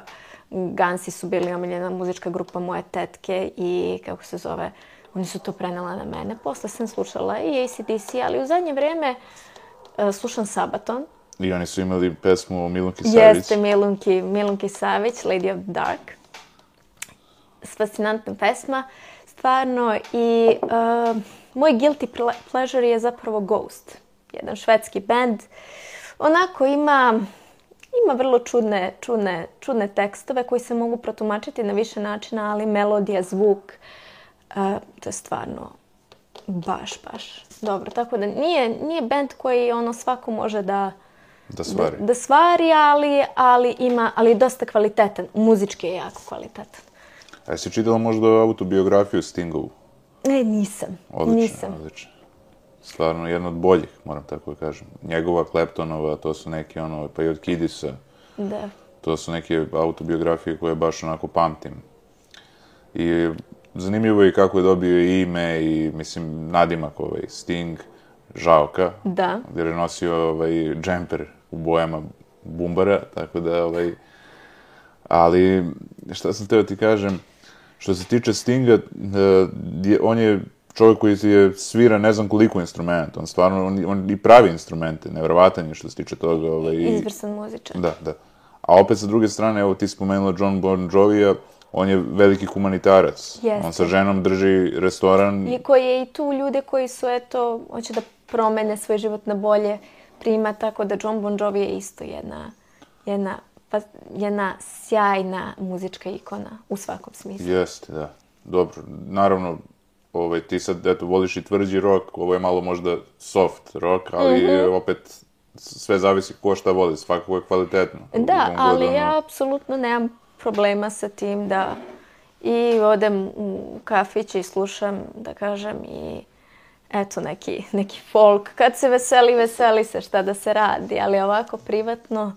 Gansi su bili omiljena muzička grupa moje tetke i kako se zove, oni su to prenela na mene. Posle sam slušala i ACDC, ali u zadnje vreme e, slušam Sabaton. I oni su imali pesmu o Milunki Savić. Jeste, Milunki, Milunki Savić, Lady of the Dark fascinantna pesma, stvarno. I uh, moj guilty pleasure je zapravo Ghost, jedan švedski band. Onako ima, ima vrlo čudne, čudne, čudne tekstove koji se mogu protumačiti na više načina, ali melodija, zvuk, uh, to je stvarno baš, baš dobro. Tako da nije, nije band koji ono svako može da... Da svari. Da, da svari, ali, ali ima, ali je dosta kvalitetan. Muzički je jako kvalitetan. A jesi čitala možda autobiografiju Stingovu? Ne, nisam. Odlično, nisam. odlično. Stvarno, jedna od boljih, moram tako da kažem. Njegova, Kleptonova, to su neke ono, pa i od Kidisa. Da. To su neke autobiografije koje baš onako pamtim. I zanimljivo je kako je dobio ime i, mislim, nadimak ovaj, Sting, Žaoka. Da. Jer je nosio ovaj, džemper u bojama bumbara, tako da, ovaj... Ali, šta sam teo ti kažem, Što se tiče Stinga, e, on je čovjek koji je svira ne znam koliko instrumenta, on stvarno, on, on i pravi instrumente, nevjerovatan je što se tiče toga. Ovaj, Izvrsan muzičar. Da, da. A opet sa druge strane, evo ti spomenula John Bon Jovija, on je veliki humanitarac. Jeste. On sa ženom drži restoran. I koji je i tu ljude koji su, eto, hoće da promene svoj život na bolje, prima, tako da John Bon Jovi je isto jedna, jedna pa jedna sjajna muzička ikona u svakom smislu. Jeste, da. Dobro, naravno, ovaj, ti sad, eto, voliš i tvrđi rock, ovo je malo možda soft rock, ali mm -hmm. opet sve zavisi ko šta voli, svakako je kvalitetno. Da, ali godinu. ja apsolutno nemam problema sa tim da i odem u kafić i slušam, da kažem, i eto neki, neki folk. Kad se veseli, veseli se, šta da se radi, ali ovako privatno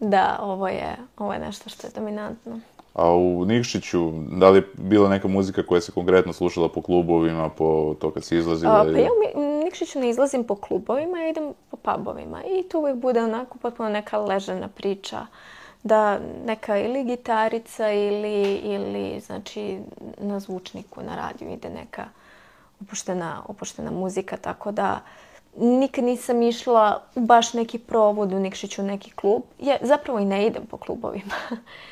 da ovo je, ovo je nešto što je dominantno. A u Nikšiću, da li je bila neka muzika koja se konkretno slušala po klubovima, po to kad si izlazila? A, pa ja u Nikšiću ne izlazim po klubovima, ja idem po pubovima. I tu uvijek bude onako potpuno neka ležena priča. Da neka ili gitarica ili, ili znači, na zvučniku na radiju ide neka opuštena, opuštena muzika, tako da nikad nisam išla u baš neki provod u Nikšiću, neki klub. Ja zapravo i ne idem po klubovima.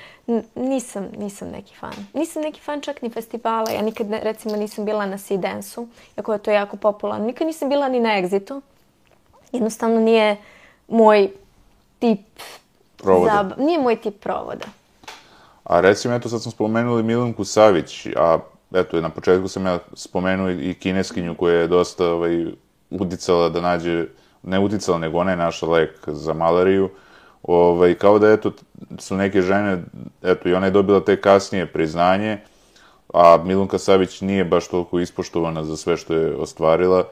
nisam, nisam neki fan. Nisam neki fan čak ni festivala. Ja nikad, ne, recimo, nisam bila na Sea Dance-u, iako je to jako popularno. Nikad nisam bila ni na Exitu. Jednostavno nije moj tip provoda. Zab... Nije moj tip provoda. A recimo, eto, sad smo spomenuli Milanku Savić, a eto, na početku sam ja spomenuo i kineskinju koja je dosta ovaj, uticala da nađe, ne uticala, nego ona je našla lek za malariju, ovaj, kao da eto, su neke žene, eto i ona je dobila te kasnije priznanje, a Milunka Savić nije baš toliko ispoštovana za sve što je ostvarila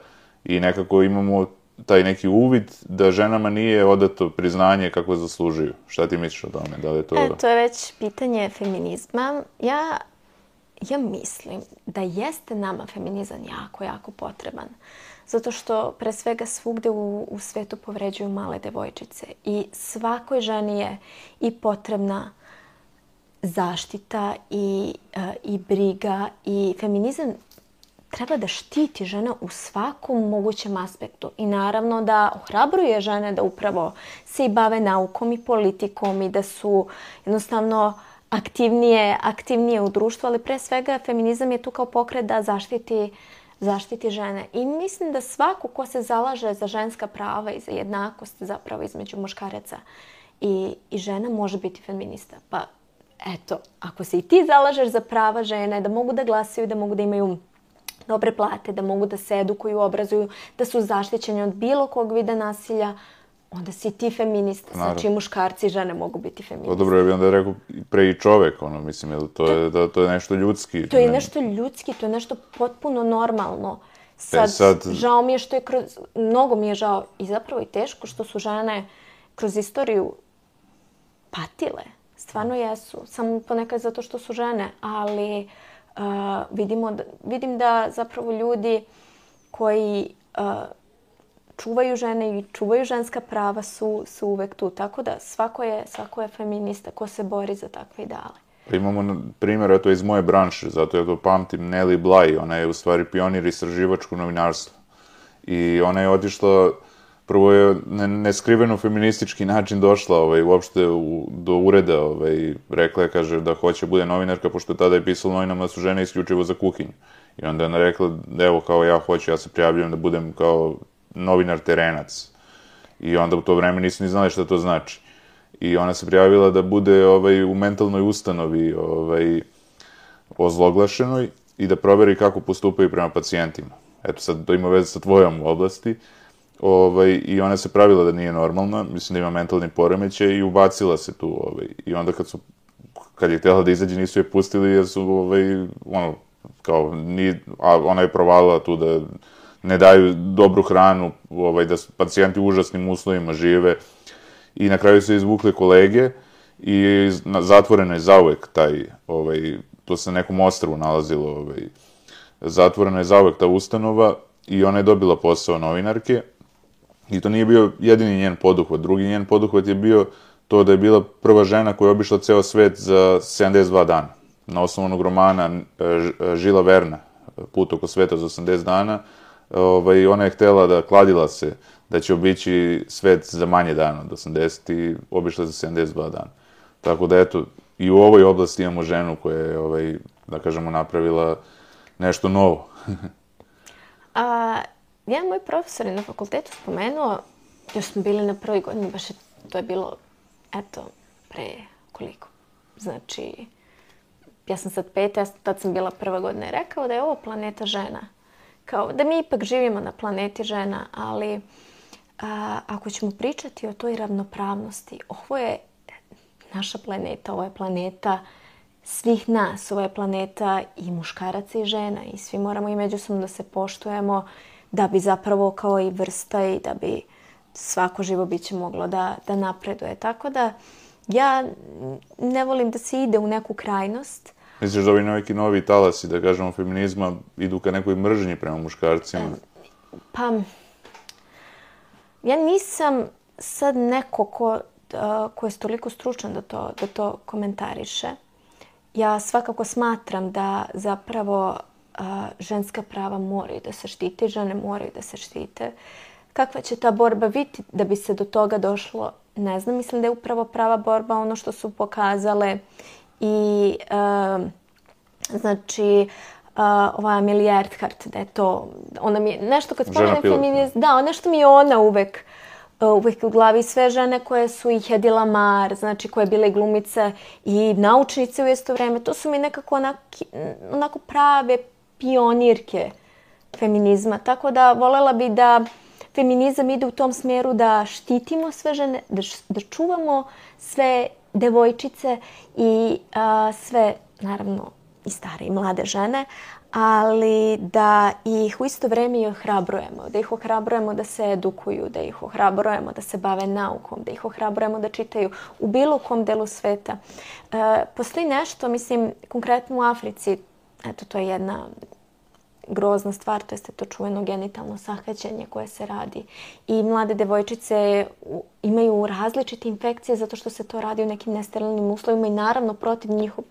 i nekako imamo taj neki uvid da ženama nije odato priznanje kako zaslužuju. Šta ti misliš o tome? Da li je to... E, da? to je već pitanje feminizma. Ja, ja mislim da jeste nama feminizam jako, jako potreban. Uh, Zato što pre svega svugde u, u svetu povređuju male devojčice i svakoj ženi je i potrebna zaštita i, e, i briga i feminizam treba da štiti žena u svakom mogućem aspektu i naravno da ohrabruje žene da upravo se i bave naukom i politikom i da su jednostavno aktivnije, aktivnije u društvu, ali pre svega feminizam je tu kao pokret da zaštiti uh, zaštiti žene. I mislim da svako ko se zalaže za ženska prava i za jednakost zapravo između muškaraca i, i žena može biti feminista. Pa eto, ako se i ti zalažeš za prava žene, da mogu da glasaju, da mogu da imaju dobre plate, da mogu da se edukuju, obrazuju, da su zaštićeni od bilo kog vida nasilja, onda si ti feminista. Znači, Naravno. Znači, muškarci i žene mogu biti feministi. Pa dobro, ja bih onda rekao pre i čovek, ono, mislim, jer to, je, da. da, to je nešto ljudski. To je nešto ljudski, to je nešto potpuno normalno. E, sad, e sad, žao mi je što je kroz, mnogo mi je žao i zapravo i teško što su žene kroz istoriju patile. Stvarno da. jesu, samo ponekad zato što su žene, ali uh, vidimo da, vidim da zapravo ljudi koji uh, čuvaju žene i čuvaju ženska prava su, su uvek tu. Tako da svako je, svako je feminista ko se bori za takve ideale. Pa imamo primjer, eto, iz moje branše, zato ja to pamtim, Nelly Bly, ona je u stvari pionir istraživačkog novinarstva. I ona je otišla, prvo je na neskriveno feministički način došla ovaj, uopšte u, do ureda, ovaj, rekla je, kaže, da hoće bude novinarka, pošto tada je pisalo novinama da su žene isključivo za kuhinju. I onda je ona rekla, evo, kao ja hoću, ja se prijavljujem da budem kao novinar terenac. I onda u to vreme nisu ni znali šta to znači. I ona se prijavila da bude ovaj, u mentalnoj ustanovi ovaj, ozloglašenoj i da proveri kako postupaju prema pacijentima. Eto sad, to ima veze sa tvojom oblasti. Ovaj, I ona se pravila da nije normalna, mislim da ima mentalni poremećaj i ubacila se tu. Ovaj. I onda kad su kad je htjela da izađe nisu je pustili jer su ovaj, ono, kao, ni, a ona je provalila tu da ne daju dobru hranu, ovaj, da pacijenti u užasnim uslovima žive. I na kraju se izvukle kolege i zatvoreno je zauvek taj, ovaj, to se na nekom ostravu nalazilo, ovaj, zatvoreno je zauvek ta ustanova i ona je dobila posao novinarke. I to nije bio jedini njen poduhvat. Drugi njen poduhvat je bio to da je bila prva žena koja je obišla ceo svet za 72 dana. Na osnovu onog romana eh, eh, Žila Verna, Put oko sveta za 80 dana, ovaj, ona je htela da kladila se da će obići svet za manje dana od 80 i obišla za 72 dana. Tako da eto, i u ovoj oblasti imamo ženu koja je, ovaj, da kažemo, napravila nešto novo. A, jedan moj profesor je na fakultetu spomenuo, još smo bili na prvoj godini, baš je, to je bilo, eto, pre koliko? Znači, ja sam sad peta, ja sam, tad sam bila prva godina, i rekao da je ovo planeta žena kao da mi ipak živimo na planeti žena, ali a, ako ćemo pričati o toj ravnopravnosti, ovo je naša planeta, ovo je planeta svih nas, ovo je planeta i muškaraca i žena i svi moramo i međusobno da se poštujemo da bi zapravo kao i vrsta i da bi svako živo biće moglo da, da napreduje. Tako da ja ne volim da se ide u neku krajnost, Misliš da ovi neki novi talasi, da kažemo, feminizma idu ka nekoj mržnji prema muškarcima? Pa, ja nisam sad neko ko, ko je toliko stručan da to, da to komentariše. Ja svakako smatram da zapravo ženska prava moraju da se štite žene moraju da se štite. Kakva će ta borba biti da bi se do toga došlo, ne znam. Mislim da je upravo prava borba ono što su pokazale i e, znači uh, ova Amelia Earthart, da je to, ona mi je, nešto kad spomenem feminiz... da, da nešto mi je ona uvek, eh, uvek u glavi sve žene koje su i Hedy Mar, znači koje bile glumice i naučnice u isto vreme, to su mi nekako onaki, onako prave pionirke feminizma, tako da volela bi da feminizam ide u tom smeru da štitimo sve žene, da, da čuvamo sve devojčice i a, sve, naravno, i stare i mlade žene, ali da ih u isto vrijeme i ohrabrujemo, da ih ohrabrujemo da se edukuju, da ih ohrabrujemo da se bave naukom, da ih ohrabrujemo da čitaju u bilo kom delu sveta. E, postoji nešto, mislim, konkretno u Africi, eto to je jedna grozna stvar, to jeste to čuveno genitalno sahvaćanje koje se radi. I mlade devojčice imaju različite infekcije zato što se to radi u nekim nesterilnim uslovima i naravno protiv njihove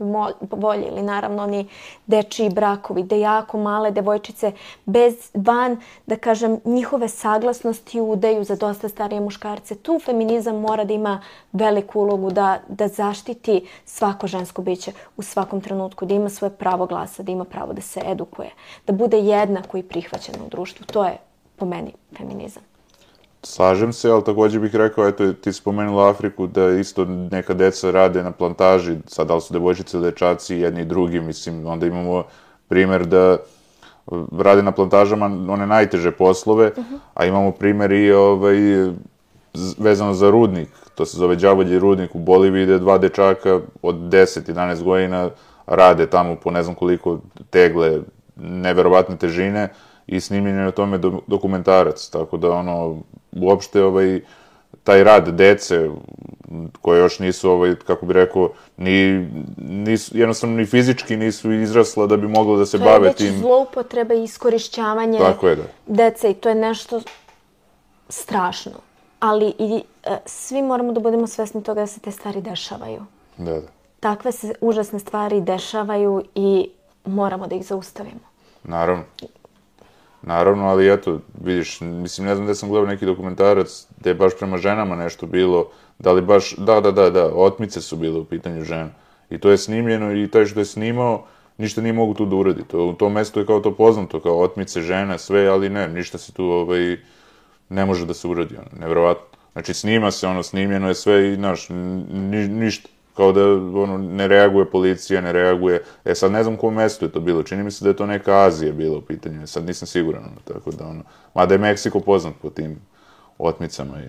volje ili naravno oni dečiji brakovi gde jako male devojčice bez van, da kažem, njihove saglasnosti udeju za dosta starije muškarce. Tu feminizam mora da ima veliku ulogu da, da zaštiti svako žensko biće u svakom trenutku, da ima svoje pravo glasa, da ima pravo da se edukuje, da bude jednako i prihvaćeno u društvu. To je po meni feminizam slažem se, ali takođe bih rekao, eto, ti spomenula Afriku, da isto neka deca rade na plantaži, sad da li su devojčice, dečaci, jedni i drugi, mislim, onda imamo primer da uh, rade na plantažama one najteže poslove, uh mhm. -huh. a imamo primer i ovaj, vezano za rudnik, to se zove Đavolji rudnik u Boliviji, gde dva dečaka od 10-11 godina rade tamo po ne znam koliko tegle, neverovatne težine i snimljen je o tome dokumentarac, tako da ono, uopšte ovaj, taj rad dece koje još nisu, ovaj, kako bi rekao, ni, nisu, jednostavno ni fizički nisu izrasla da bi mogla da se to bave tim. To je već zloupotreba i iskorišćavanje Tako je, da. dece i to je nešto strašno. Ali i, e, svi moramo da budemo svesni toga da se te stvari dešavaju. Da, da. Takve se užasne stvari dešavaju i moramo da ih zaustavimo. Naravno. Naravno, ali eto, vidiš, mislim, ne znam da sam gledao neki dokumentarac da je baš prema ženama nešto bilo, da li baš, da, da, da, da, otmice su bile u pitanju žena. I to je snimljeno i taj što je snimao, ništa nije mogu tu da uradi. To, u tom mestu je kao to poznato, kao otmice žena, sve, ali ne, ništa se tu, ovaj, ne može da se uradi, ono, nevrovatno. Znači, snima se, ono, snimljeno je sve i, znaš, ni, ništa kao da ono, ne reaguje policija, ne reaguje, e sad ne znam kom mestu je to bilo, čini mi se da je to neka Azija bila u pitanju, e, sad nisam siguran, ono, tako da ono, mada je Meksiko poznat po tim otmicama i...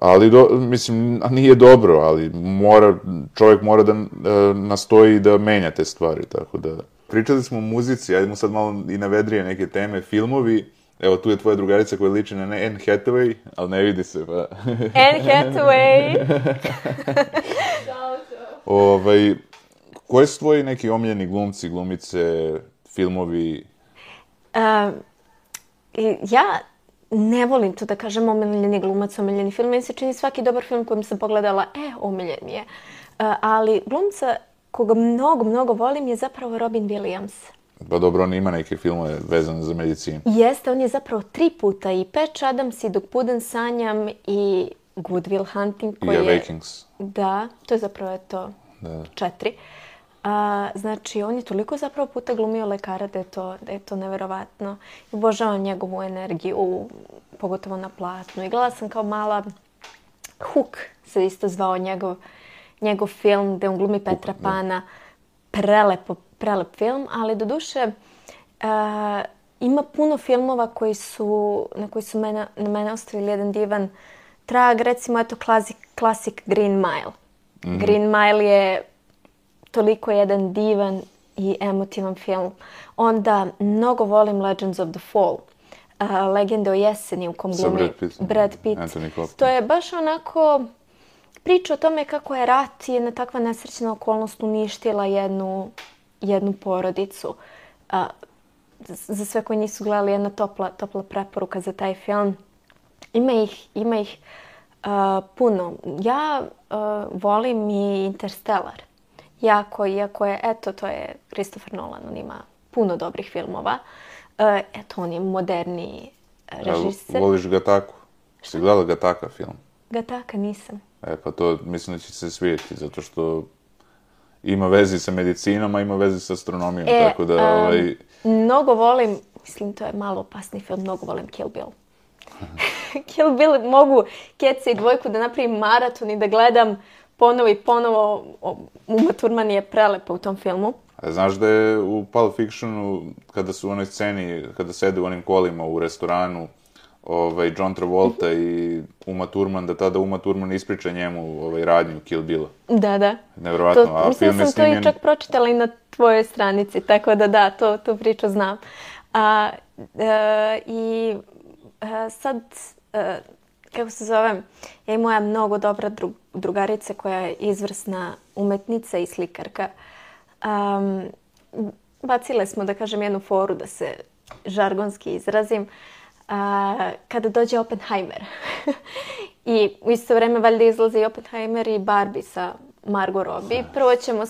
Ali, do, mislim, nije dobro, ali mora, čovjek mora da e, nastoji da menja te stvari, tako da... Pričali smo o muzici, ajdemo sad malo i na vedrije neke teme, filmovi, Evo, tu je tvoja drugarica koja liči na Anne Hathaway, ali ne vidi se, pa... Anne Hathaway! ovaj, koji su tvoji neki omljeni glumci, glumice, filmovi? Um, ja ne volim to da kažem omiljeni glumac, omiljeni film. Meni se čini svaki dobar film kojim sam pogledala, e, omiljen je. Uh, ali glumca koga mnogo, mnogo volim je zapravo Robin Williams. Pa dobro, on ima neke filmove vezane za medicinu. Jeste, on je zapravo tri puta i Patch Adams i Dok Puden sanjam i Good Will Hunting koji I je... Vikings. Da, to je zapravo to da. četiri. A, znači, on je toliko zapravo puta glumio lekara da je to, da je to neverovatno. Obožavam njegovu energiju, pogotovo na platnu. I gledala sam kao mala Hook se isto zvao njegov, njegov film gde on glumi Petra Hook, da. Pana. Prelepo, prelep film, ali do duše uh, eh, ima puno filmova koji su, na koji su mene, na mene ostavili jedan divan trag. Recimo, eto, klasik, klasik Green Mile. Mm -hmm. Green Mile je toliko jedan divan i emotivan film. Onda mnogo volim Legends of the Fall. Uh, Legende o jeseni u kom glumi Brad Pitt. Brad Pitt. To je baš onako priča o tome kako je rat i jedna takva nesrećna okolnost uništila jednu jednu porodicu. A, za sve koji nisu gledali jedna topla, topla preporuka za taj film. Ima ih, ima ih a, puno. Ja a, volim i Interstellar. Jako, iako je, eto, to je Christopher Nolan, on ima puno dobrih filmova. A, eto, on je moderni e, režiser. Voliš ga tako? Si gledala Gataka film? Gataka nisam. E, pa to mislim da će se svijeti, zato što ima vezi sa medicinom, a ima vezi sa astronomijom, e, tako da... Ovaj... mnogo volim, mislim to je malo opasni film, mnogo volim Kill Bill. Kill Bill mogu Kece i dvojku da napravim maraton i da gledam ponovo i ponovo. Uma Thurman je prelepa u tom filmu. A znaš da je u Pulp Fictionu, kada su u onoj sceni, kada sede u onim kolima u restoranu, ovaj, John Travolta mm -hmm. i Uma Thurman, da tada Uma Thurman ispriča njemu ovaj, radnju Kill Billa. Da, da. Nevjerovatno, to, a mislim film da je sam snimljen... to i čak pročitala i na tvojoj stranici, tako da da, to, tu priču znam. A, e, I e, sad, e, kako se zovem, ja i moja mnogo dobra dru, drugarica koja je izvrsna umetnica i slikarka. Um, bacile smo, da kažem, jednu foru da se žargonski izrazim. Uh, a, kada dođe Oppenheimer. I u isto vreme valjda izlaze Oppenheimer i Barbie sa Margot Robbie. Prvo ćemo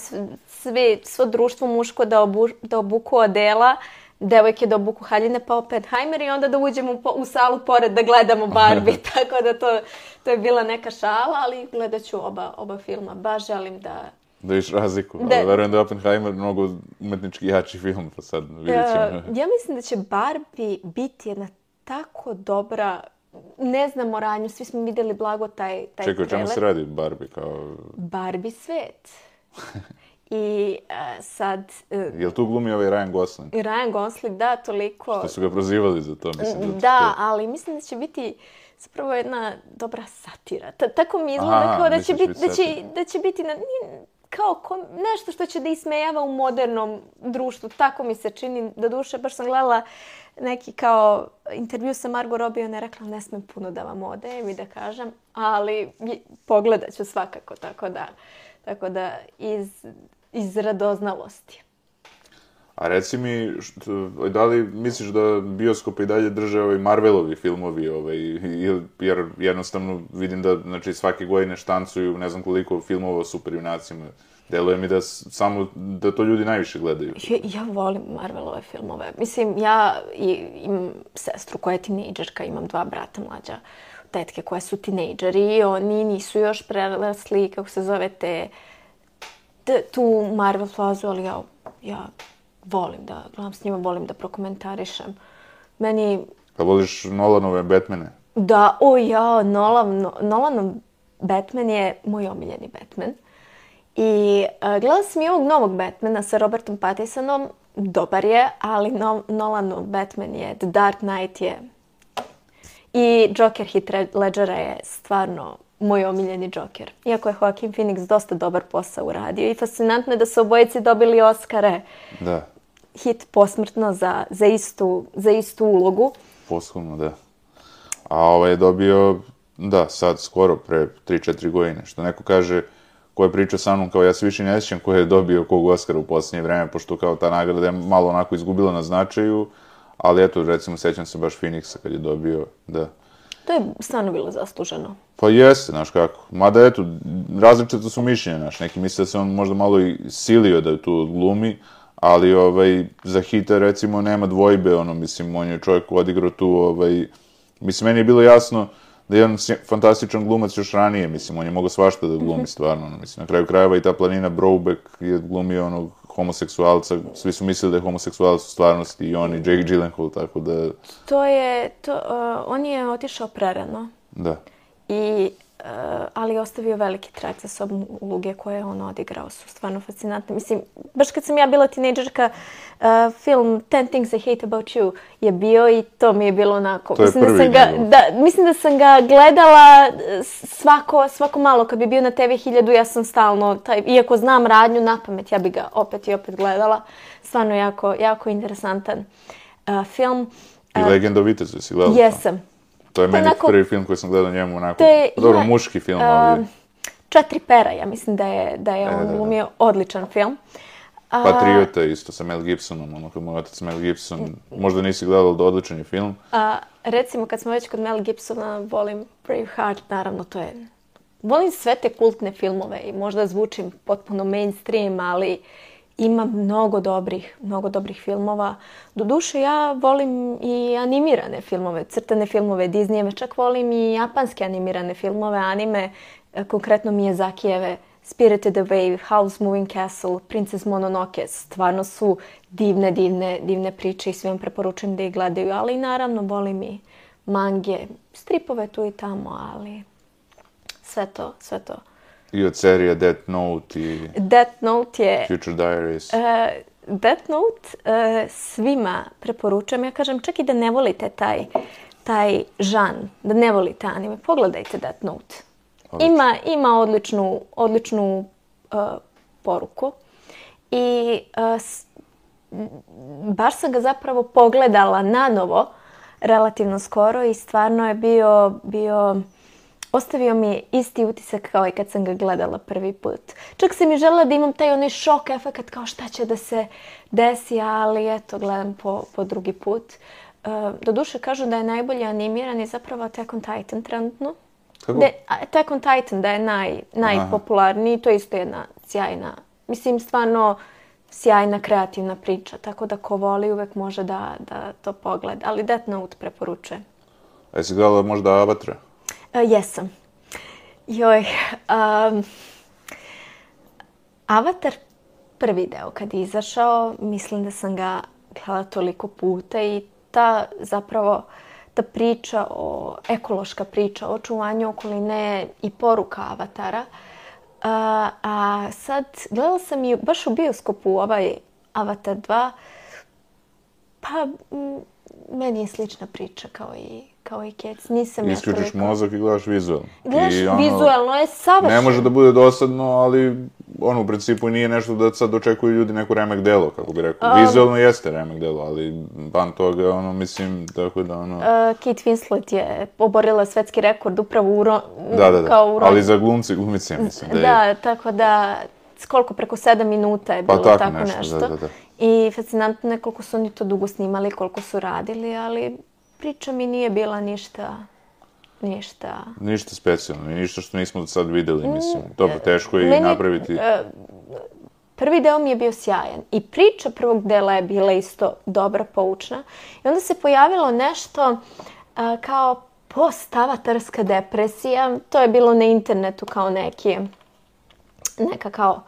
svi, svo društvo muško da, obu, da obuku odela, devojke da obuku haljine pa Oppenheimer i onda da uđemo u, salu pored da gledamo Barbie. Tako da to, to je bila neka šala, ali gledat ću oba, oba filma. Baš želim da Da viš razliku, da, ali verujem da je Oppenheimer mnogo umetnički jači film, pa sad vidjet ćemo. Uh, ja mislim da će Barbie biti jedna tako dobra ne znamo ranju, svi smo videli blago taj, taj Čekaj, o čemu se radi Barbie? Kao... Barbie svet. I uh, sad... Uh, Jel tu glumi ovaj Ryan Gosling? Ryan Gosling, da, toliko... Što su ga prozivali za to, mislim. Da, mm, da to... ali mislim da će biti zapravo jedna dobra satira. T- tako mi izgleda Aha, kao da će, biti, da, će, da će biti... Na, nije, kao kom, nešto što će da ismejava u modernom društvu. Tako mi se čini. Da duše, baš sam gledala neki kao intervju sa Margo Robbie, ona je rekla ne smem puno da vam ode, i da kažem, ali pogledat svakako, tako da, tako da iz, iz radoznalosti. A reci mi, što, da li misliš da bioskope i dalje drže ovaj Marvelovi filmovi, ovaj, jer jednostavno vidim da znači, svake godine štancuju ne znam koliko filmova o superjunacima. Deluje mi da samo da to ljudi najviše gledaju. Ja, ja volim Marvelove filmove. Mislim, ja i, imam sestru koja je tinejdžerka, imam dva brata mlađa, tetke koje su tinejdžeri i oni nisu još prelasli, kako se zove te tu Marvel fazu, ali ja, ja volim da gledam s njima, volim da prokomentarišem. Meni... Kad da voliš Nolanove Batmane? Da, o ja, Nolan, Nolanov Batman je moj omiljeni Batman. I uh, gledala sam i ovog novog Batmana sa Robertom Pattisonom. Dobar je, ali no, Nolanov Batman je, The Dark Knight je... I Joker Heath Ledgera je stvarno moj omiljeni Joker. Iako je Joaquin Phoenix dosta dobar posao uradio i fascinantno je da su obojici dobili Oscare. Da. Hit posmrtno za, za, istu, za istu ulogu. Poshumno, da. A ovaj je dobio, da, sad skoro pre 3-4 godine. Što neko kaže, ko je pričao sa mnom, kao ja se više ne sjećam ko je dobio kog Oscara u poslednje vreme, pošto kao ta nagrada je malo onako izgubila na značaju, ali eto, recimo, sećam se baš Phoenixa kad je dobio, da. To je stvarno bilo zasluženo. Pa jeste, znaš kako. Mada eto, različito su mišljenja, znaš. Neki misle da se on možda malo i silio da je tu glumi, ali ovaj, za hita recimo nema dvojbe, ono, mislim, on je čovjek odigrao tu, ovaj, mislim, meni je bilo jasno da je jedan fantastičan glumac još ranije, mislim, on je mogao svašta da glumi, mhm. stvarno, ono, mislim, na kraju krajeva i ta planina Brobeck je glumio onog homoseksualca, svi su mislili da je homoseksualac u stvarnosti i on i Jake Gyllenhaal, tako da... To je, to, uh, on je otišao prerano. Da. I Eh, ali ostavio veliki trag za sobom uloge koje je on odigrao su stvarno fascinantne. Mislim, baš kad sam ja bila tinejdžerka, uh, film Ten Things I Hate About You je bio i to mi je bilo onako. To mislim, da sam ga, da, mislim da sam ga gledala eh, svako, svako malo kad bi bio na TV 1000, ja sam stalno, taj, iako znam radnju na pamet, ja bi ga opet i opet gledala. Stvarno jako, jako interesantan uh, film. I Legend o Vitezu si gledala? Jesam. To je to meni onako, prvi film koji sam gledao njemu, onako, to pa dobro, ima, muški film, ali... Um, Četiri pera, ja mislim da je, da je e, on, da, da. je odličan film. Pa A... Patriota isto sa Mel Gibsonom, ono kao moj otac Mel Gibson, možda nisi gledala da odličan je film. A, recimo kad smo već kod Mel Gibsona, volim Braveheart, naravno to je... Volim sve te kultne filmove i možda zvučim potpuno mainstream, ali ima mnogo dobrih, mnogo dobrih filmova. Do duše ja volim i animirane filmove, crtane filmove Disneyjeve, čak volim i japanske animirane filmove, anime, e, konkretno Miyazakijeve, Spirited Away, House Moving Castle, Princess Mononoke, stvarno su divne, divne, divne priče i svima preporučujem da ih gledaju, ali naravno volim i mange, stripove tu i tamo, ali sve to, sve to I od serije Death Note i... Death Note je... Future Diaries. Uh, Death Note uh, svima preporučujem. Ja kažem čak i da ne volite taj, taj žan, da ne volite anime. Pogledajte Death Note. Odlično. Ima, ima odličnu, odličnu uh, poruku. I s, baš sam ga zapravo pogledala nanovo relativno skoro i stvarno je bio, bio Ostavio mi je isti utisak kao i kad sam ga gledala prvi put. Čak sam i želela da imam taj onaj šok efekt kao šta će da se desi, ali eto, gledam po, po drugi put. E, Do duše kažu da je najbolje animiran i zapravo Attack on Titan trenutno. Kako? De, Attack on Titan da je naj, najpopularniji, to je isto jedna sjajna, mislim stvarno sjajna kreativna priča, tako da ko voli uvek može da, da to pogleda, ali Death Note preporučujem. A jesi gledala možda Avatara? Uh, jesam. Joj, um, Avatar prvi deo kad je izašao, mislim da sam ga gledala toliko puta i ta zapravo ta priča, o, ekološka priča o čuvanju okoline i poruka Avatara. A, e, a sad gledala sam i baš u bioskopu ovaj Avatar 2, pa m, meni je slična priča kao i kao i Cats, nisam Isključiš ja toliko. mozak i gledaš vizualno. Gledaš I ono, vizualno, je savršeno. Ne može da bude dosadno, ali ono u principu nije nešto da sad očekuju ljudi neko remek delo, kako bi rekao. Um, vizualno jeste remek delo, ali van toga, ono, mislim, tako da ono... Uh, Kate Winslet je oborila svetski rekord upravo u ro... Da, da, da, kao u ro... ali za glumce, glumice, mislim. Da, je... da tako da, koliko, preko 7 minuta je pa bilo pa, tako, tako nešto. Da, nešto. Da, da, da. I fascinantno je koliko su oni to dugo snimali, koliko su radili, ali priča mi nije bila ništa ništa... Ništa specijalno i ništa što nismo do sad videli, mm, mislim. Dobro, e, teško je Meni, i napraviti... E, prvi deo mi je bio sjajan i priča prvog dela je bila isto dobra, poučna. I onda se pojavilo nešto a, e, kao postavatarska depresija. To je bilo na internetu kao neki, neka kao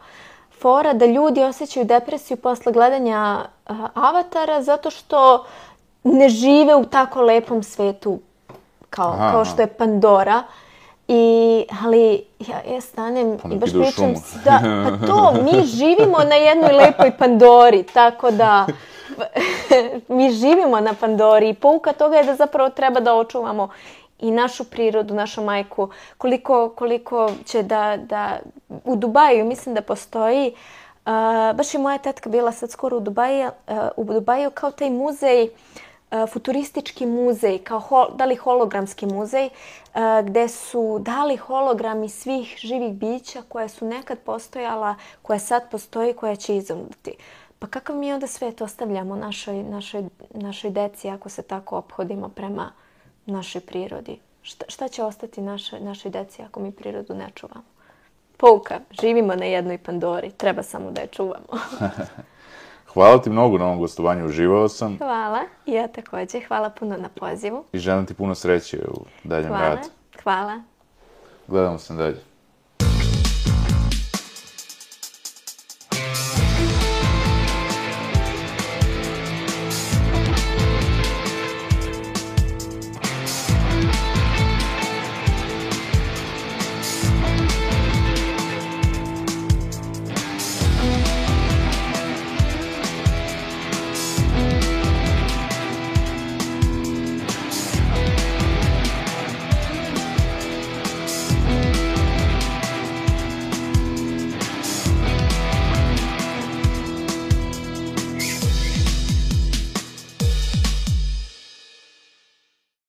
fora da ljudi osjećaju depresiju posle gledanja a, avatara zato što ne žive u tako lepom svetu kao, Aha. kao što je Pandora. I, ali ja, ja stanem pa i baš pričam, da, pa to, mi živimo na jednoj lepoj Pandori, tako da mi živimo na Pandori i pouka toga je da zapravo treba da očuvamo i našu prirodu, našu majku, koliko, koliko će da, da, u Dubaju mislim da postoji, uh, baš je moja tetka bila sad skoro u Dubaju, uh, u Dubaju kao taj muzej uh, E, futuristički muzej, kao hol, da hologramski muzej, e, gde su dali hologrami svih živih bića koje su nekad postojala, koja sad postoji, koja će izumrti. Pa kakav mi onda svet ostavljamo našoj, našoj, našoj deci ako se tako obhodimo prema našoj prirodi? Šta, šta će ostati našoj, našoj deci ako mi prirodu ne čuvamo? Pouka, živimo na jednoj Pandori, treba samo da je čuvamo. Hvala ti mnogo na ovom gostovanju, uživao sam. Hvala, ja takođe. Hvala puno na pozivu. I želim ti puno sreće u daljem radu. Hvala, hvala. Gledamo se dalje.